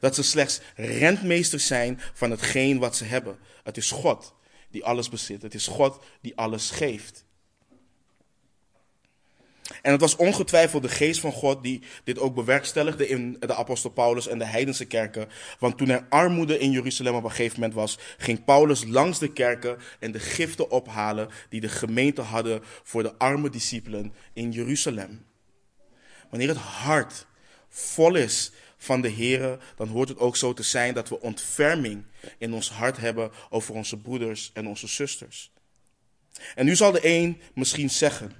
Dat ze slechts rentmeesters zijn van hetgeen wat ze hebben. Het is God die alles bezit. Het is God die alles geeft. En het was ongetwijfeld de geest van God die dit ook bewerkstelligde in de apostel Paulus en de heidense kerken. Want toen er armoede in Jeruzalem op een gegeven moment was, ging Paulus langs de kerken en de giften ophalen die de gemeente hadden voor de arme discipelen in Jeruzalem. Wanneer het hart vol is van de Here, dan hoort het ook zo te zijn dat we ontferming in ons hart hebben over onze broeders en onze zusters. En nu zal de een misschien zeggen,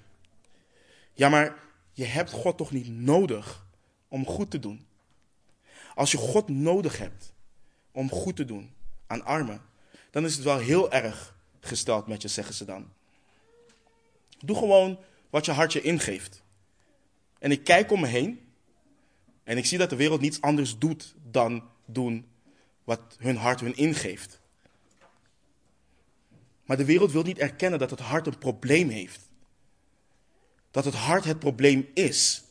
ja, maar je hebt God toch niet nodig om goed te doen? Als je God nodig hebt om goed te doen aan armen, dan is het wel heel erg gesteld met je, zeggen ze dan. Doe gewoon wat je hart je ingeeft. En ik kijk om me heen en ik zie dat de wereld niets anders doet dan doen wat hun hart hun ingeeft. Maar de wereld wil niet erkennen dat het hart een probleem heeft dat het hart het probleem is.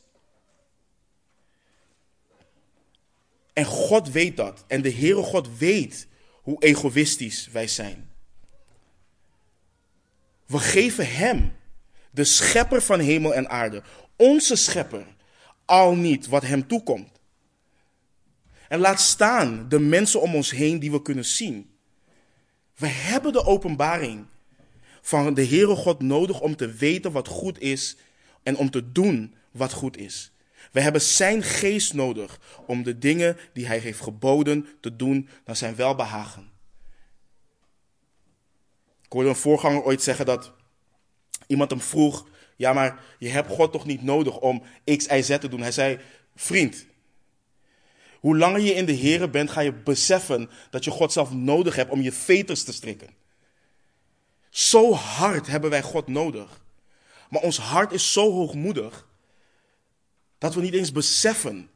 En God weet dat. En de Heere God weet hoe egoïstisch wij zijn. We geven Hem, de schepper van hemel en aarde, onze schepper, al niet wat Hem toekomt. En laat staan de mensen om ons heen die we kunnen zien. We hebben de openbaring van de Heere God nodig om te weten wat goed is en om te doen wat goed is. We hebben zijn geest nodig om de dingen die hij heeft geboden te doen naar zijn welbehagen. Ik hoorde een voorganger ooit zeggen dat iemand hem vroeg: Ja, maar je hebt God toch niet nodig om X, Y, Z te doen? Hij zei: Vriend, hoe langer je in de Here bent, ga je beseffen dat je God zelf nodig hebt om je veters te strikken. Zo hard hebben wij God nodig. Maar ons hart is zo hoogmoedig dat we niet eens beseffen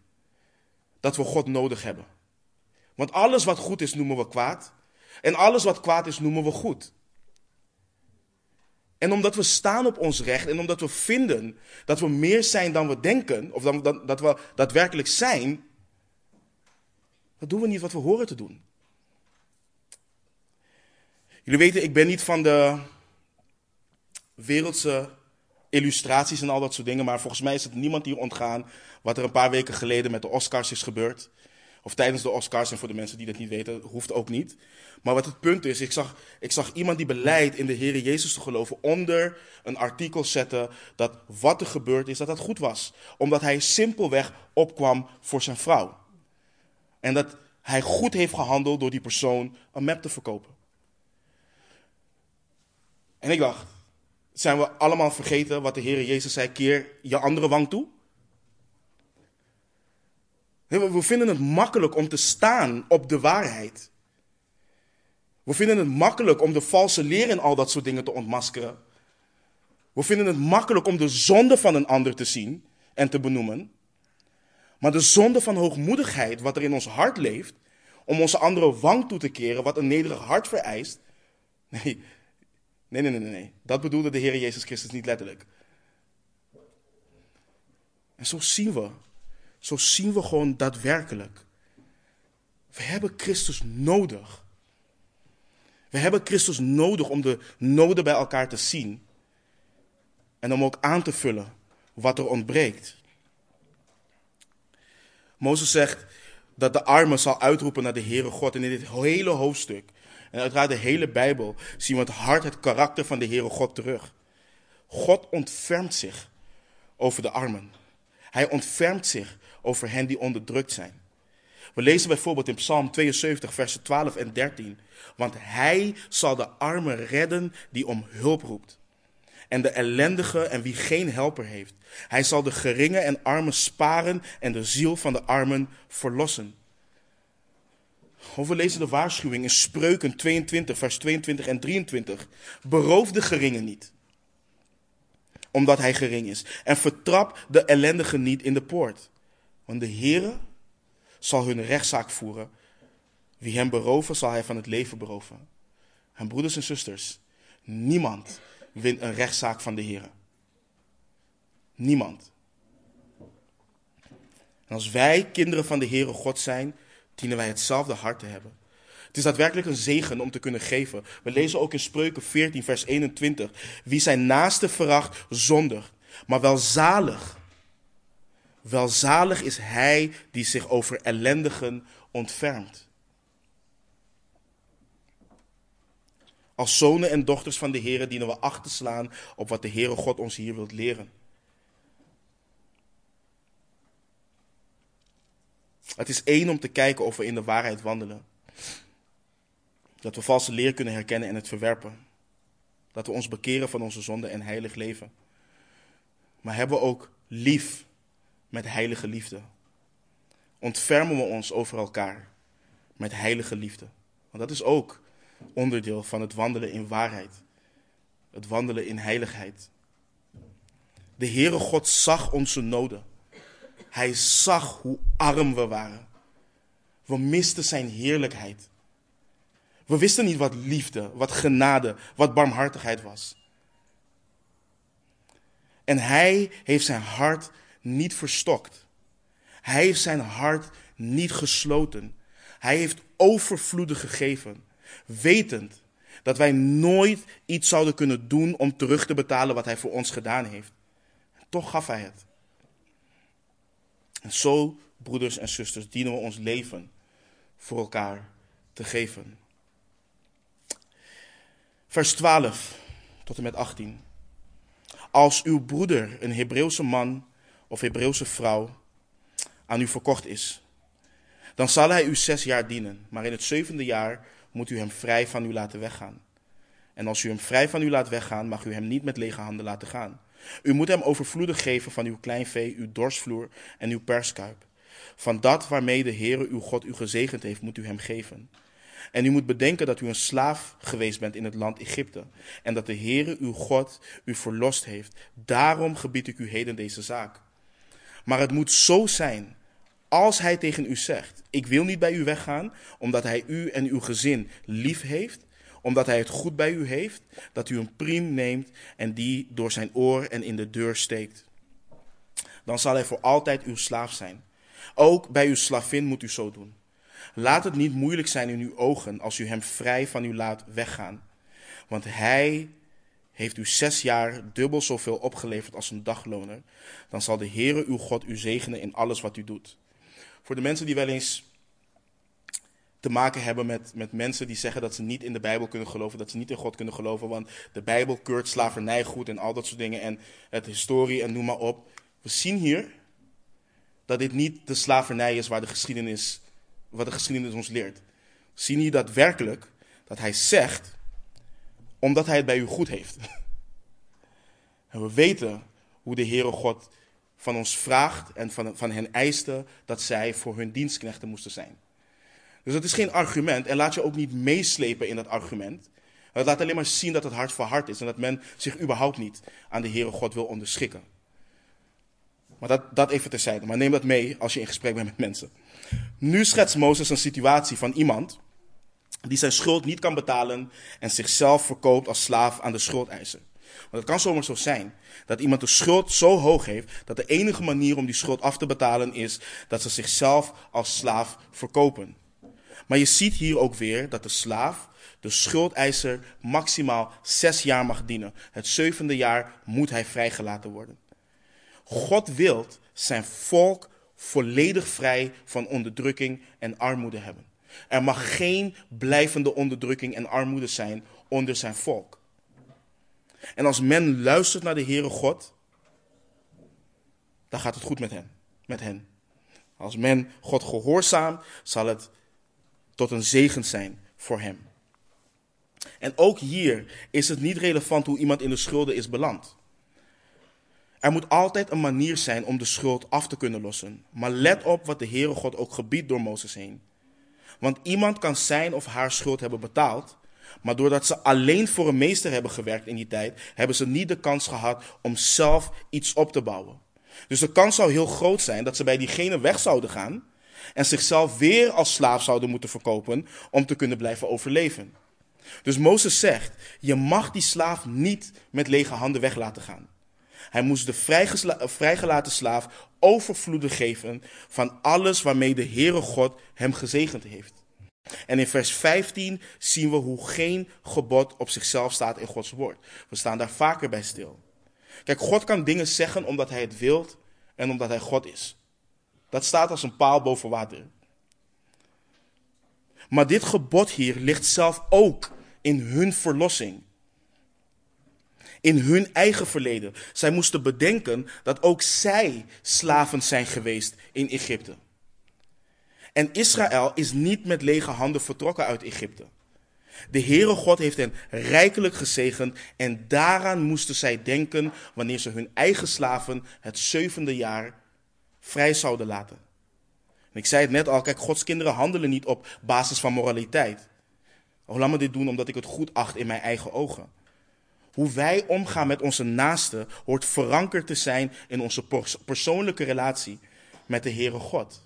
dat we God nodig hebben. Want alles wat goed is noemen we kwaad. En alles wat kwaad is noemen we goed. En omdat we staan op ons recht en omdat we vinden dat we meer zijn dan we denken, of dan, dat, dat we daadwerkelijk zijn, dan doen we niet wat we horen te doen. Jullie weten, ik ben niet van de wereldse illustraties en al dat soort dingen. Maar volgens mij is het niemand hier ontgaan wat er een paar weken geleden met de Oscars is gebeurd. Of tijdens de Oscars, en voor de mensen die dat niet weten, hoeft ook niet. Maar wat het punt is, ik zag, ik zag iemand die beleidt in de Heer Jezus te geloven onder een artikel zetten dat wat er gebeurd is, dat dat goed was. Omdat hij simpelweg opkwam voor zijn vrouw. En dat hij goed heeft gehandeld door die persoon een map te verkopen. En ik dacht, zijn we allemaal vergeten wat de Heer Jezus zei, keer je andere wang toe? We vinden het makkelijk om te staan op de waarheid. We vinden het makkelijk om de valse leer en al dat soort dingen te ontmaskeren. We vinden het makkelijk om de zonde van een ander te zien en te benoemen. Maar de zonde van hoogmoedigheid, wat er in ons hart leeft, om onze andere wang toe te keren, wat een nederig hart vereist. Nee, nee, nee, nee, nee. Dat bedoelde de Heer Jezus Christus niet letterlijk. En zo zien we, zo zien we gewoon daadwerkelijk. We hebben Christus nodig. We hebben Christus nodig om de noden bij elkaar te zien. En om ook aan te vullen wat er ontbreekt. Mozes zegt dat de arme zal uitroepen naar de Heere God. En in dit hele hoofdstuk, en uiteraard de hele Bijbel, zien we het hart, het karakter van de Heere God terug. God ontfermt zich over de armen. Hij ontfermt zich over hen die onderdrukt zijn. We lezen bijvoorbeeld in Psalm 72, versen 12 en 13. Want hij zal de armen redden die om hulp roept. En de ellendige en wie geen helper heeft. Hij zal de geringe en armen sparen en de ziel van de armen verlossen. Of we lezen de waarschuwing in Spreuken 22, vers 22 en 23. Beroof de geringe niet, omdat hij gering is. En vertrap de ellendige niet in de poort. Want de Heere zal hun rechtszaak voeren. Wie hem beroven, zal hij van het leven beroven. En broeders en zusters, niemand wint een rechtszaak van de Heer. Niemand. En als wij kinderen van de Heere God zijn, dienen wij hetzelfde hart te hebben. Het is daadwerkelijk een zegen om te kunnen geven. We lezen ook in Spreuken 14, vers 21. Wie zijn naaste veracht, zonder, maar welzalig. Welzalig is hij die zich over ellendigen ontfermt. Als zonen en dochters van de Heer dienen we acht te slaan op wat de Heere God ons hier wilt leren. Het is één om te kijken of we in de waarheid wandelen. Dat we valse leer kunnen herkennen en het verwerpen. Dat we ons bekeren van onze zonde en heilig leven. Maar hebben we ook lief met heilige liefde? Ontfermen we ons over elkaar met heilige liefde? Want dat is ook onderdeel van het wandelen in waarheid. Het wandelen in heiligheid. De Heere God zag onze noden. Hij zag hoe arm we waren. We misten zijn heerlijkheid. We wisten niet wat liefde, wat genade, wat barmhartigheid was. En hij heeft zijn hart niet verstokt. Hij heeft zijn hart niet gesloten. Hij heeft overvloedig gegeven, wetend dat wij nooit iets zouden kunnen doen om terug te betalen wat hij voor ons gedaan heeft. Toch gaf hij het. En zo, broeders en zusters, dienen we ons leven voor elkaar te geven. Vers 12 tot en met 18. Als uw broeder, een Hebreeuwse man of Hebreeuwse vrouw, aan u verkocht is, dan zal hij u zes jaar dienen, maar in het zevende jaar moet u hem vrij van u laten weggaan. En als u hem vrij van u laat weggaan, mag u hem niet met lege handen laten gaan. U moet hem overvloedig geven van uw kleinvee, uw dorsvloer en uw perskuip. Van dat waarmee de Heere uw God u gezegend heeft, moet u hem geven. En u moet bedenken dat u een slaaf geweest bent in het land Egypte. En dat de Heere uw God u verlost heeft. Daarom gebied ik u heden deze zaak. Maar het moet zo zijn, als hij tegen u zegt: Ik wil niet bij u weggaan, omdat hij u en uw gezin lief heeft omdat hij het goed bij u heeft, dat u een priem neemt en die door zijn oor en in de deur steekt. Dan zal hij voor altijd uw slaaf zijn. Ook bij uw slavin moet u zo doen. Laat het niet moeilijk zijn in uw ogen als u hem vrij van u laat weggaan. Want hij heeft u zes jaar dubbel zoveel opgeleverd als een dagloner. Dan zal de Heere uw God u zegenen in alles wat u doet. Voor de mensen die wel eens te maken hebben met, met mensen die zeggen dat ze niet in de Bijbel kunnen geloven, dat ze niet in God kunnen geloven, want de Bijbel keurt slavernij goed en al dat soort dingen en het historie en noem maar op. We zien hier dat dit niet de slavernij is waar de geschiedenis wat de geschiedenis ons leert. Zien hier daadwerkelijk dat hij zegt, omdat hij het bij u goed heeft. En we weten hoe de Heere God van ons vraagt en van, van hen eiste dat zij voor hun dienstknechten moesten zijn. Dus dat is geen argument en laat je ook niet meeslepen in dat argument. Het laat alleen maar zien dat het hart voor hart is en dat men zich überhaupt niet aan de Heere God wil onderschikken. Maar dat, dat even terzijde. Maar neem dat mee als je in gesprek bent met mensen. Nu schetst Mozes een situatie van iemand die zijn schuld niet kan betalen en zichzelf verkoopt als slaaf aan de schuldeiser. Want het kan zomaar zo zijn dat iemand de schuld zo hoog heeft dat de enige manier om die schuld af te betalen is dat ze zichzelf als slaaf verkopen. Maar je ziet hier ook weer dat de slaaf, de schuldeiser, maximaal zes jaar mag dienen. Het zevende jaar moet hij vrijgelaten worden. God wil zijn volk volledig vrij van onderdrukking en armoede hebben. Er mag geen blijvende onderdrukking en armoede zijn onder zijn volk. En als men luistert naar de Heere God, dan gaat het goed met hen. Met hen. Als men God gehoorzaamt, zal het tot een zegen zijn voor hem. En ook hier is het niet relevant hoe iemand in de schulden is beland. Er moet altijd een manier zijn om de schuld af te kunnen lossen. Maar let op wat de Heere God ook gebiedt door Mozes heen. Want iemand kan zijn of haar schuld hebben betaald, maar doordat ze alleen voor een meester hebben gewerkt in die tijd, hebben ze niet de kans gehad om zelf iets op te bouwen. Dus de kans zou heel groot zijn dat ze bij diegene weg zouden gaan en zichzelf weer als slaaf zouden moeten verkopen om te kunnen blijven overleven. Dus Mozes zegt, je mag die slaaf niet met lege handen weg laten gaan. Hij moest de vrijgelaten slaaf overvloedig geven van alles waarmee de Heere God hem gezegend heeft. En in vers 15 zien we hoe geen gebod op zichzelf staat in Gods woord. We staan daar vaker bij stil. Kijk, God kan dingen zeggen omdat hij het wilt en omdat hij God is. Dat staat als een paal boven water. Maar dit gebod hier ligt zelf ook in hun verlossing. In hun eigen verleden. Zij moesten bedenken dat ook zij slaven zijn geweest in Egypte. En Israël is niet met lege handen vertrokken uit Egypte. De Heere God heeft hen rijkelijk gezegend en daaraan moesten zij denken wanneer ze hun eigen slaven het zevende jaar vrij zouden laten. En ik zei het net al, kijk, Gods kinderen handelen niet op basis van moraliteit. Oh, laat me dit doen omdat ik het goed acht in mijn eigen ogen. Hoe wij omgaan met onze naasten hoort verankerd te zijn in onze persoonlijke relatie met de Heere God.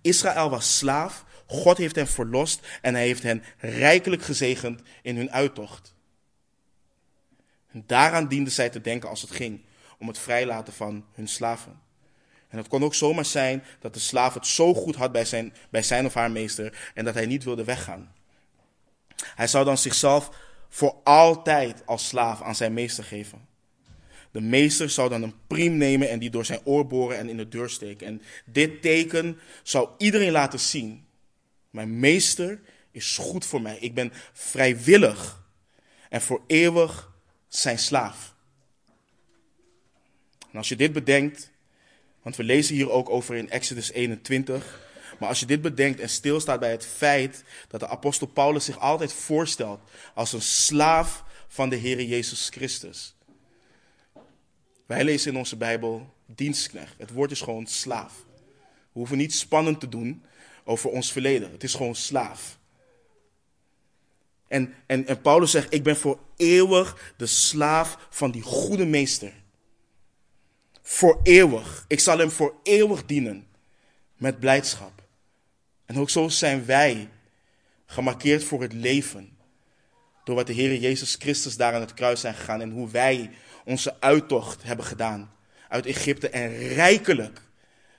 Israël was slaaf, God heeft hen verlost en hij heeft hen rijkelijk gezegend in hun uittocht. En daaraan dienden zij te denken als het ging om het vrijlaten van hun slaven. En het kon ook zomaar zijn dat de slaaf het zo goed had bij zijn, bij zijn of haar meester en dat hij niet wilde weggaan. Hij zou dan zichzelf voor altijd als slaaf aan zijn meester geven. De meester zou dan een priem nemen en die door zijn oor boren en in de deur steken. En dit teken zou iedereen laten zien. Mijn meester is goed voor mij. Ik ben vrijwillig en voor eeuwig zijn slaaf. En als je dit bedenkt, want we lezen hier ook over in Exodus 21. Maar als je dit bedenkt en stilstaat bij het feit dat de apostel Paulus zich altijd voorstelt als een slaaf van de Heer Jezus Christus. Wij lezen in onze Bijbel dienstknecht. Het woord is gewoon slaaf. We hoeven niet spannend te doen over ons verleden. Het is gewoon slaaf. En, en, en Paulus zegt, ik ben voor eeuwig de slaaf van die goede meester. Voor eeuwig. Ik zal hem voor eeuwig dienen. Met blijdschap. En ook zo zijn wij gemarkeerd voor het leven. Door wat de Heer Jezus Christus daar aan het kruis zijn gegaan. En hoe wij onze uittocht hebben gedaan uit Egypte en rijkelijk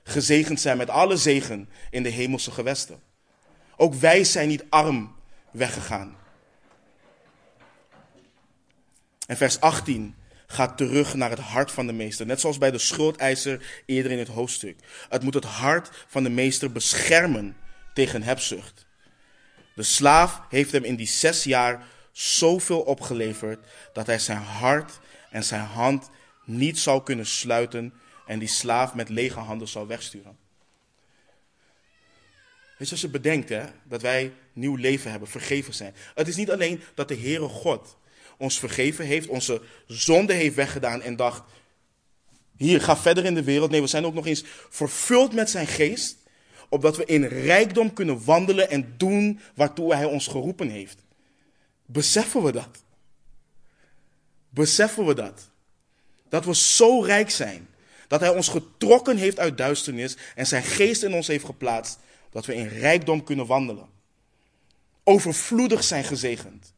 gezegend zijn met alle zegen in de hemelse gewesten. Ook wij zijn niet arm weggegaan. En vers 18 gaat terug naar het hart van de meester. Net zoals bij de schuldeiser eerder in het hoofdstuk. Het moet het hart van de meester beschermen tegen hebzucht. De slaaf heeft hem in die zes jaar zoveel opgeleverd dat hij zijn hart en zijn hand niet zou kunnen sluiten en die slaaf met lege handen zou wegsturen. Je, als je bedenkt hè, dat wij nieuw leven hebben, vergeven zijn. Het is niet alleen dat de Heere God ons vergeven heeft, onze zonde heeft weggedaan en dacht, hier, ga verder in de wereld. Nee, we zijn ook nog eens vervuld met zijn geest, opdat we in rijkdom kunnen wandelen en doen waartoe hij ons geroepen heeft. Beseffen we dat? Beseffen we dat? Dat we zo rijk zijn. Dat hij ons getrokken heeft uit duisternis en zijn geest in ons heeft geplaatst. Dat we in rijkdom kunnen wandelen. Overvloedig zijn gezegend.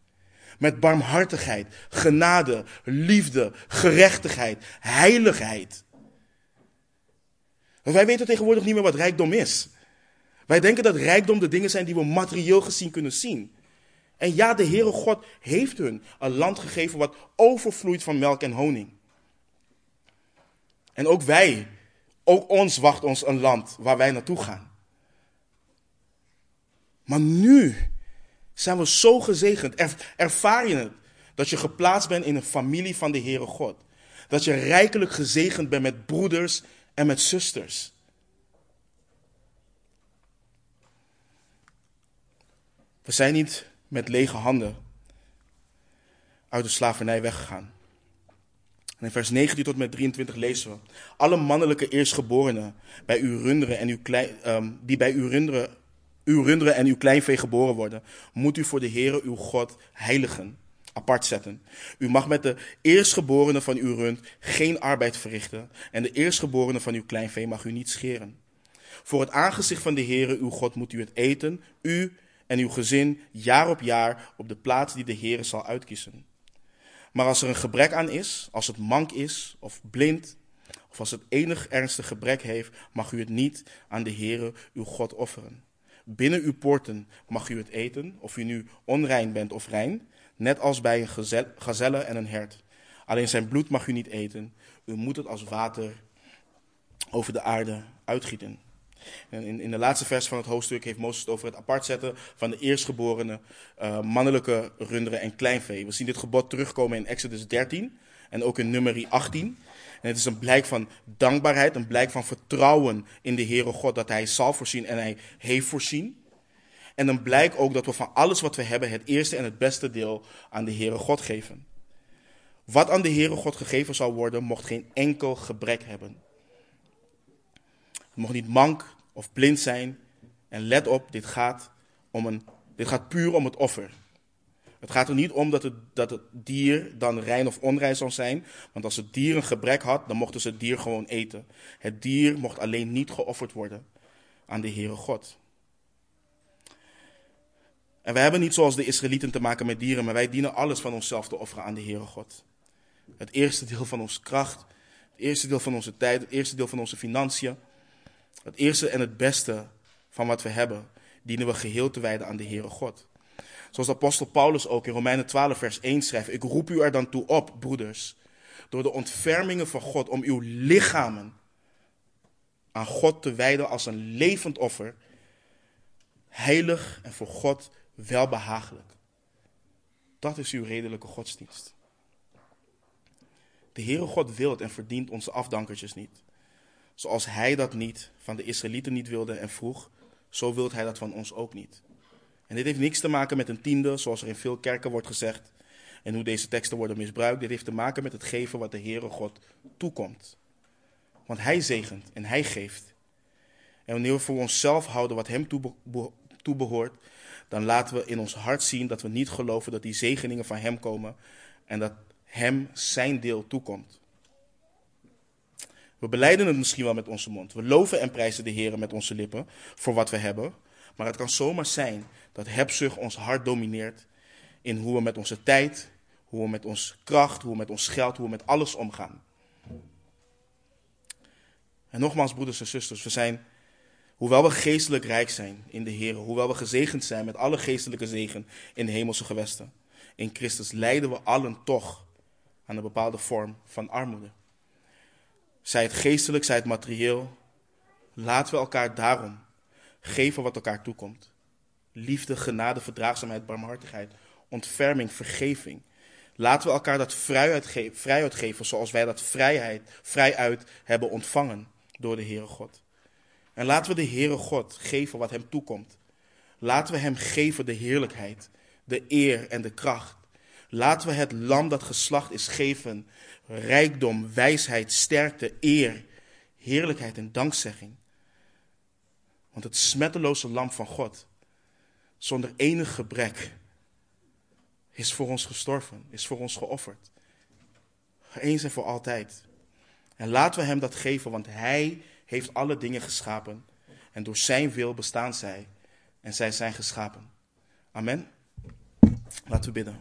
Met barmhartigheid, genade, liefde, gerechtigheid, heiligheid. wij weten tegenwoordig niet meer wat rijkdom is. Wij denken dat rijkdom de dingen zijn die we materieel gezien kunnen zien. En ja, de Heere God heeft hun een land gegeven wat overvloeit van melk en honing. En ook wij, ook ons wacht ons een land waar wij naartoe gaan. Maar nu zijn we zo gezegend. ervaar je het? Dat je geplaatst bent in een familie van de Heere God. Dat je rijkelijk gezegend bent met broeders en met zusters. We zijn niet met lege handen uit de slavernij weggegaan. En in vers 19 tot met 23 lezen we. Alle mannelijke eerstgeborenen bij uw runderen en uw klein, um, die bij uw runderen, uw runderen en uw kleinvee geboren worden, moet u voor de Heere uw God heiligen, apart zetten. U mag met de eerstgeborenen van uw rund geen arbeid verrichten en de eerstgeborenen van uw kleinvee mag u niet scheren. Voor het aangezicht van de Heere uw God moet u het eten, u en uw gezin jaar op jaar op de plaats die de Heere zal uitkiezen. Maar als er een gebrek aan is, als het mank is of blind, of als het enig ernstig gebrek heeft, mag u het niet aan de Heere uw God offeren. Binnen uw poorten mag u het eten, of u nu onrein bent of rein, net als bij een gazelle en een hert. Alleen zijn bloed mag u niet eten. U moet het als water over de aarde uitgieten. In, in de laatste vers van het hoofdstuk heeft Mozes het over het apart zetten van de eerstgeborene uh, mannelijke runderen en kleinvee. We zien dit gebod terugkomen in Exodus 13 en ook in nummerie 18. En het is een blijk van dankbaarheid, een blijk van vertrouwen in de Heere God dat Hij zal voorzien en Hij heeft voorzien. En een blijk ook dat we van alles wat we hebben het eerste en het beste deel aan de Heere God geven. Wat aan de Heere God gegeven zal worden, mocht geen enkel gebrek hebben. Het mocht niet mank of blind zijn. En let op, dit gaat, om een, dit gaat puur om het offer. Het gaat er niet om dat het, dat het dier dan rein of onrein zal zijn. Want als het dier een gebrek had, dan mochten ze het dier gewoon eten. Het dier mocht alleen niet geofferd worden aan de Heere God. En wij hebben niet zoals de Israëlieten te maken met dieren, maar wij dienen alles van onszelf te offeren aan de Heere God. Het eerste deel van onze kracht, het eerste deel van onze tijd, het eerste deel van onze financiën. Het eerste en het beste van wat we hebben, dienen we geheel te wijden aan de Heere God. Zoals apostel Paulus ook in Romeinen 12, vers 1 schrijft: Ik roep u er dan toe op, broeders, door de ontfermingen van God, om uw lichamen aan God te wijden als een levend offer, heilig en voor God welbehagelijk. Dat is uw redelijke godsdienst. De Heere God wilt en verdient onze afdankertjes niet. Zoals hij dat niet van de Israëlieten niet wilde en vroeg, zo wilt hij dat van ons ook niet. En dit heeft niks te maken met een tiende, zoals er in veel kerken wordt gezegd, en hoe deze teksten worden misbruikt. Dit heeft te maken met het geven wat de Heere God toekomt. Want hij zegent en hij geeft. En wanneer we voor onszelf houden wat hem toebehoort, dan laten we in ons hart zien dat we niet geloven dat die zegeningen van hem komen en dat hem zijn deel toekomt. We beleiden het misschien wel met onze mond. We loven en prijzen de Heer met onze lippen voor wat we hebben. Maar het kan zomaar zijn dat hebzucht ons hart domineert in hoe we met onze tijd, hoe we met onze kracht, hoe we met ons geld, hoe we met alles omgaan. En nogmaals, broeders en zusters, we zijn, hoewel we geestelijk rijk zijn in de Heer, hoewel we gezegend zijn met alle geestelijke zegen in de hemelse gewesten, in Christus lijden we allen toch aan een bepaalde vorm van armoede. Zij het geestelijk, zij het materieel. Laten we elkaar daarom geven wat elkaar toekomt. Liefde, genade, verdraagzaamheid, barmhartigheid, ontferming, vergeving. Laten we elkaar dat vrij uitgeven zoals wij dat vrijheid, vrijuit hebben ontvangen door de Heere God. En laten we de Heere God geven wat hem toekomt. Laten we hem geven de heerlijkheid, de eer en de kracht. Laten we het lam dat geslacht is geven rijkdom, wijsheid, sterkte, eer, heerlijkheid en dankzegging. Want het smetteloze lam van God, zonder enig gebrek, is voor ons gestorven, is voor ons geofferd. Eens en voor altijd. En laten we hem dat geven, want hij heeft alle dingen geschapen. En door zijn wil bestaan zij. En zij zijn geschapen. Amen. Laten we bidden.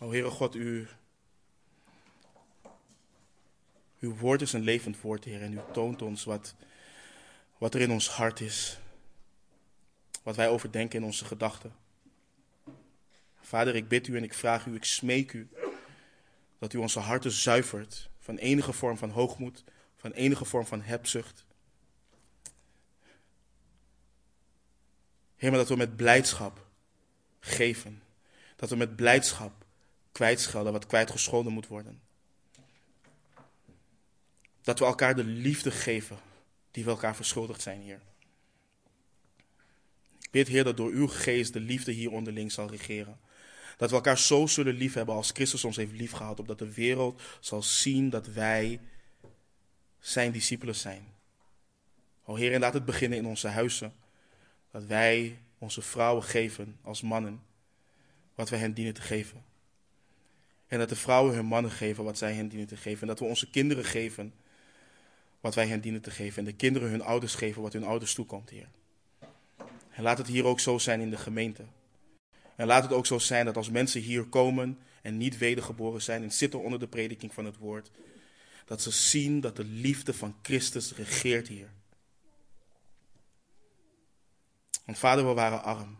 O Heere God, u, uw woord is een levend woord, Heer. En u toont ons wat, wat er in ons hart is. Wat wij overdenken in onze gedachten. Vader, ik bid u en ik vraag u, ik smeek u dat u onze harten zuivert van enige vorm van hoogmoed, van enige vorm van hebzucht. Heer, dat we met blijdschap geven. Dat we met blijdschap kwijtschelden wat kwijtgescholden moet worden. Dat we elkaar de liefde geven die we elkaar verschuldigd zijn, Heer. Ik bid, Heer, dat door uw geest de liefde hier onderling zal regeren. Dat we elkaar zo zullen liefhebben als Christus ons heeft liefgehad, opdat de wereld zal zien dat wij zijn discipelen zijn. O Heer, en laat het beginnen in onze huizen. Dat wij onze vrouwen geven als mannen wat wij hen dienen te geven. En dat de vrouwen hun mannen geven wat zij hen dienen te geven. En dat we onze kinderen geven wat wij hen dienen te geven. En de kinderen hun ouders geven wat hun ouders toekomt, Heer. En laat het hier ook zo zijn in de gemeente. En laat het ook zo zijn dat als mensen hier komen en niet wedergeboren zijn en zitten onder de prediking van het woord, dat ze zien dat de liefde van Christus regeert hier. Want vader, we waren arm.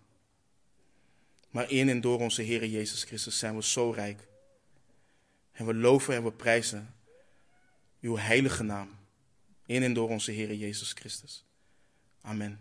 Maar in en door onze Heer Jezus Christus zijn we zo rijk. En we loven en we prijzen uw heilige naam. In en door onze Heer Jezus Christus. Amen.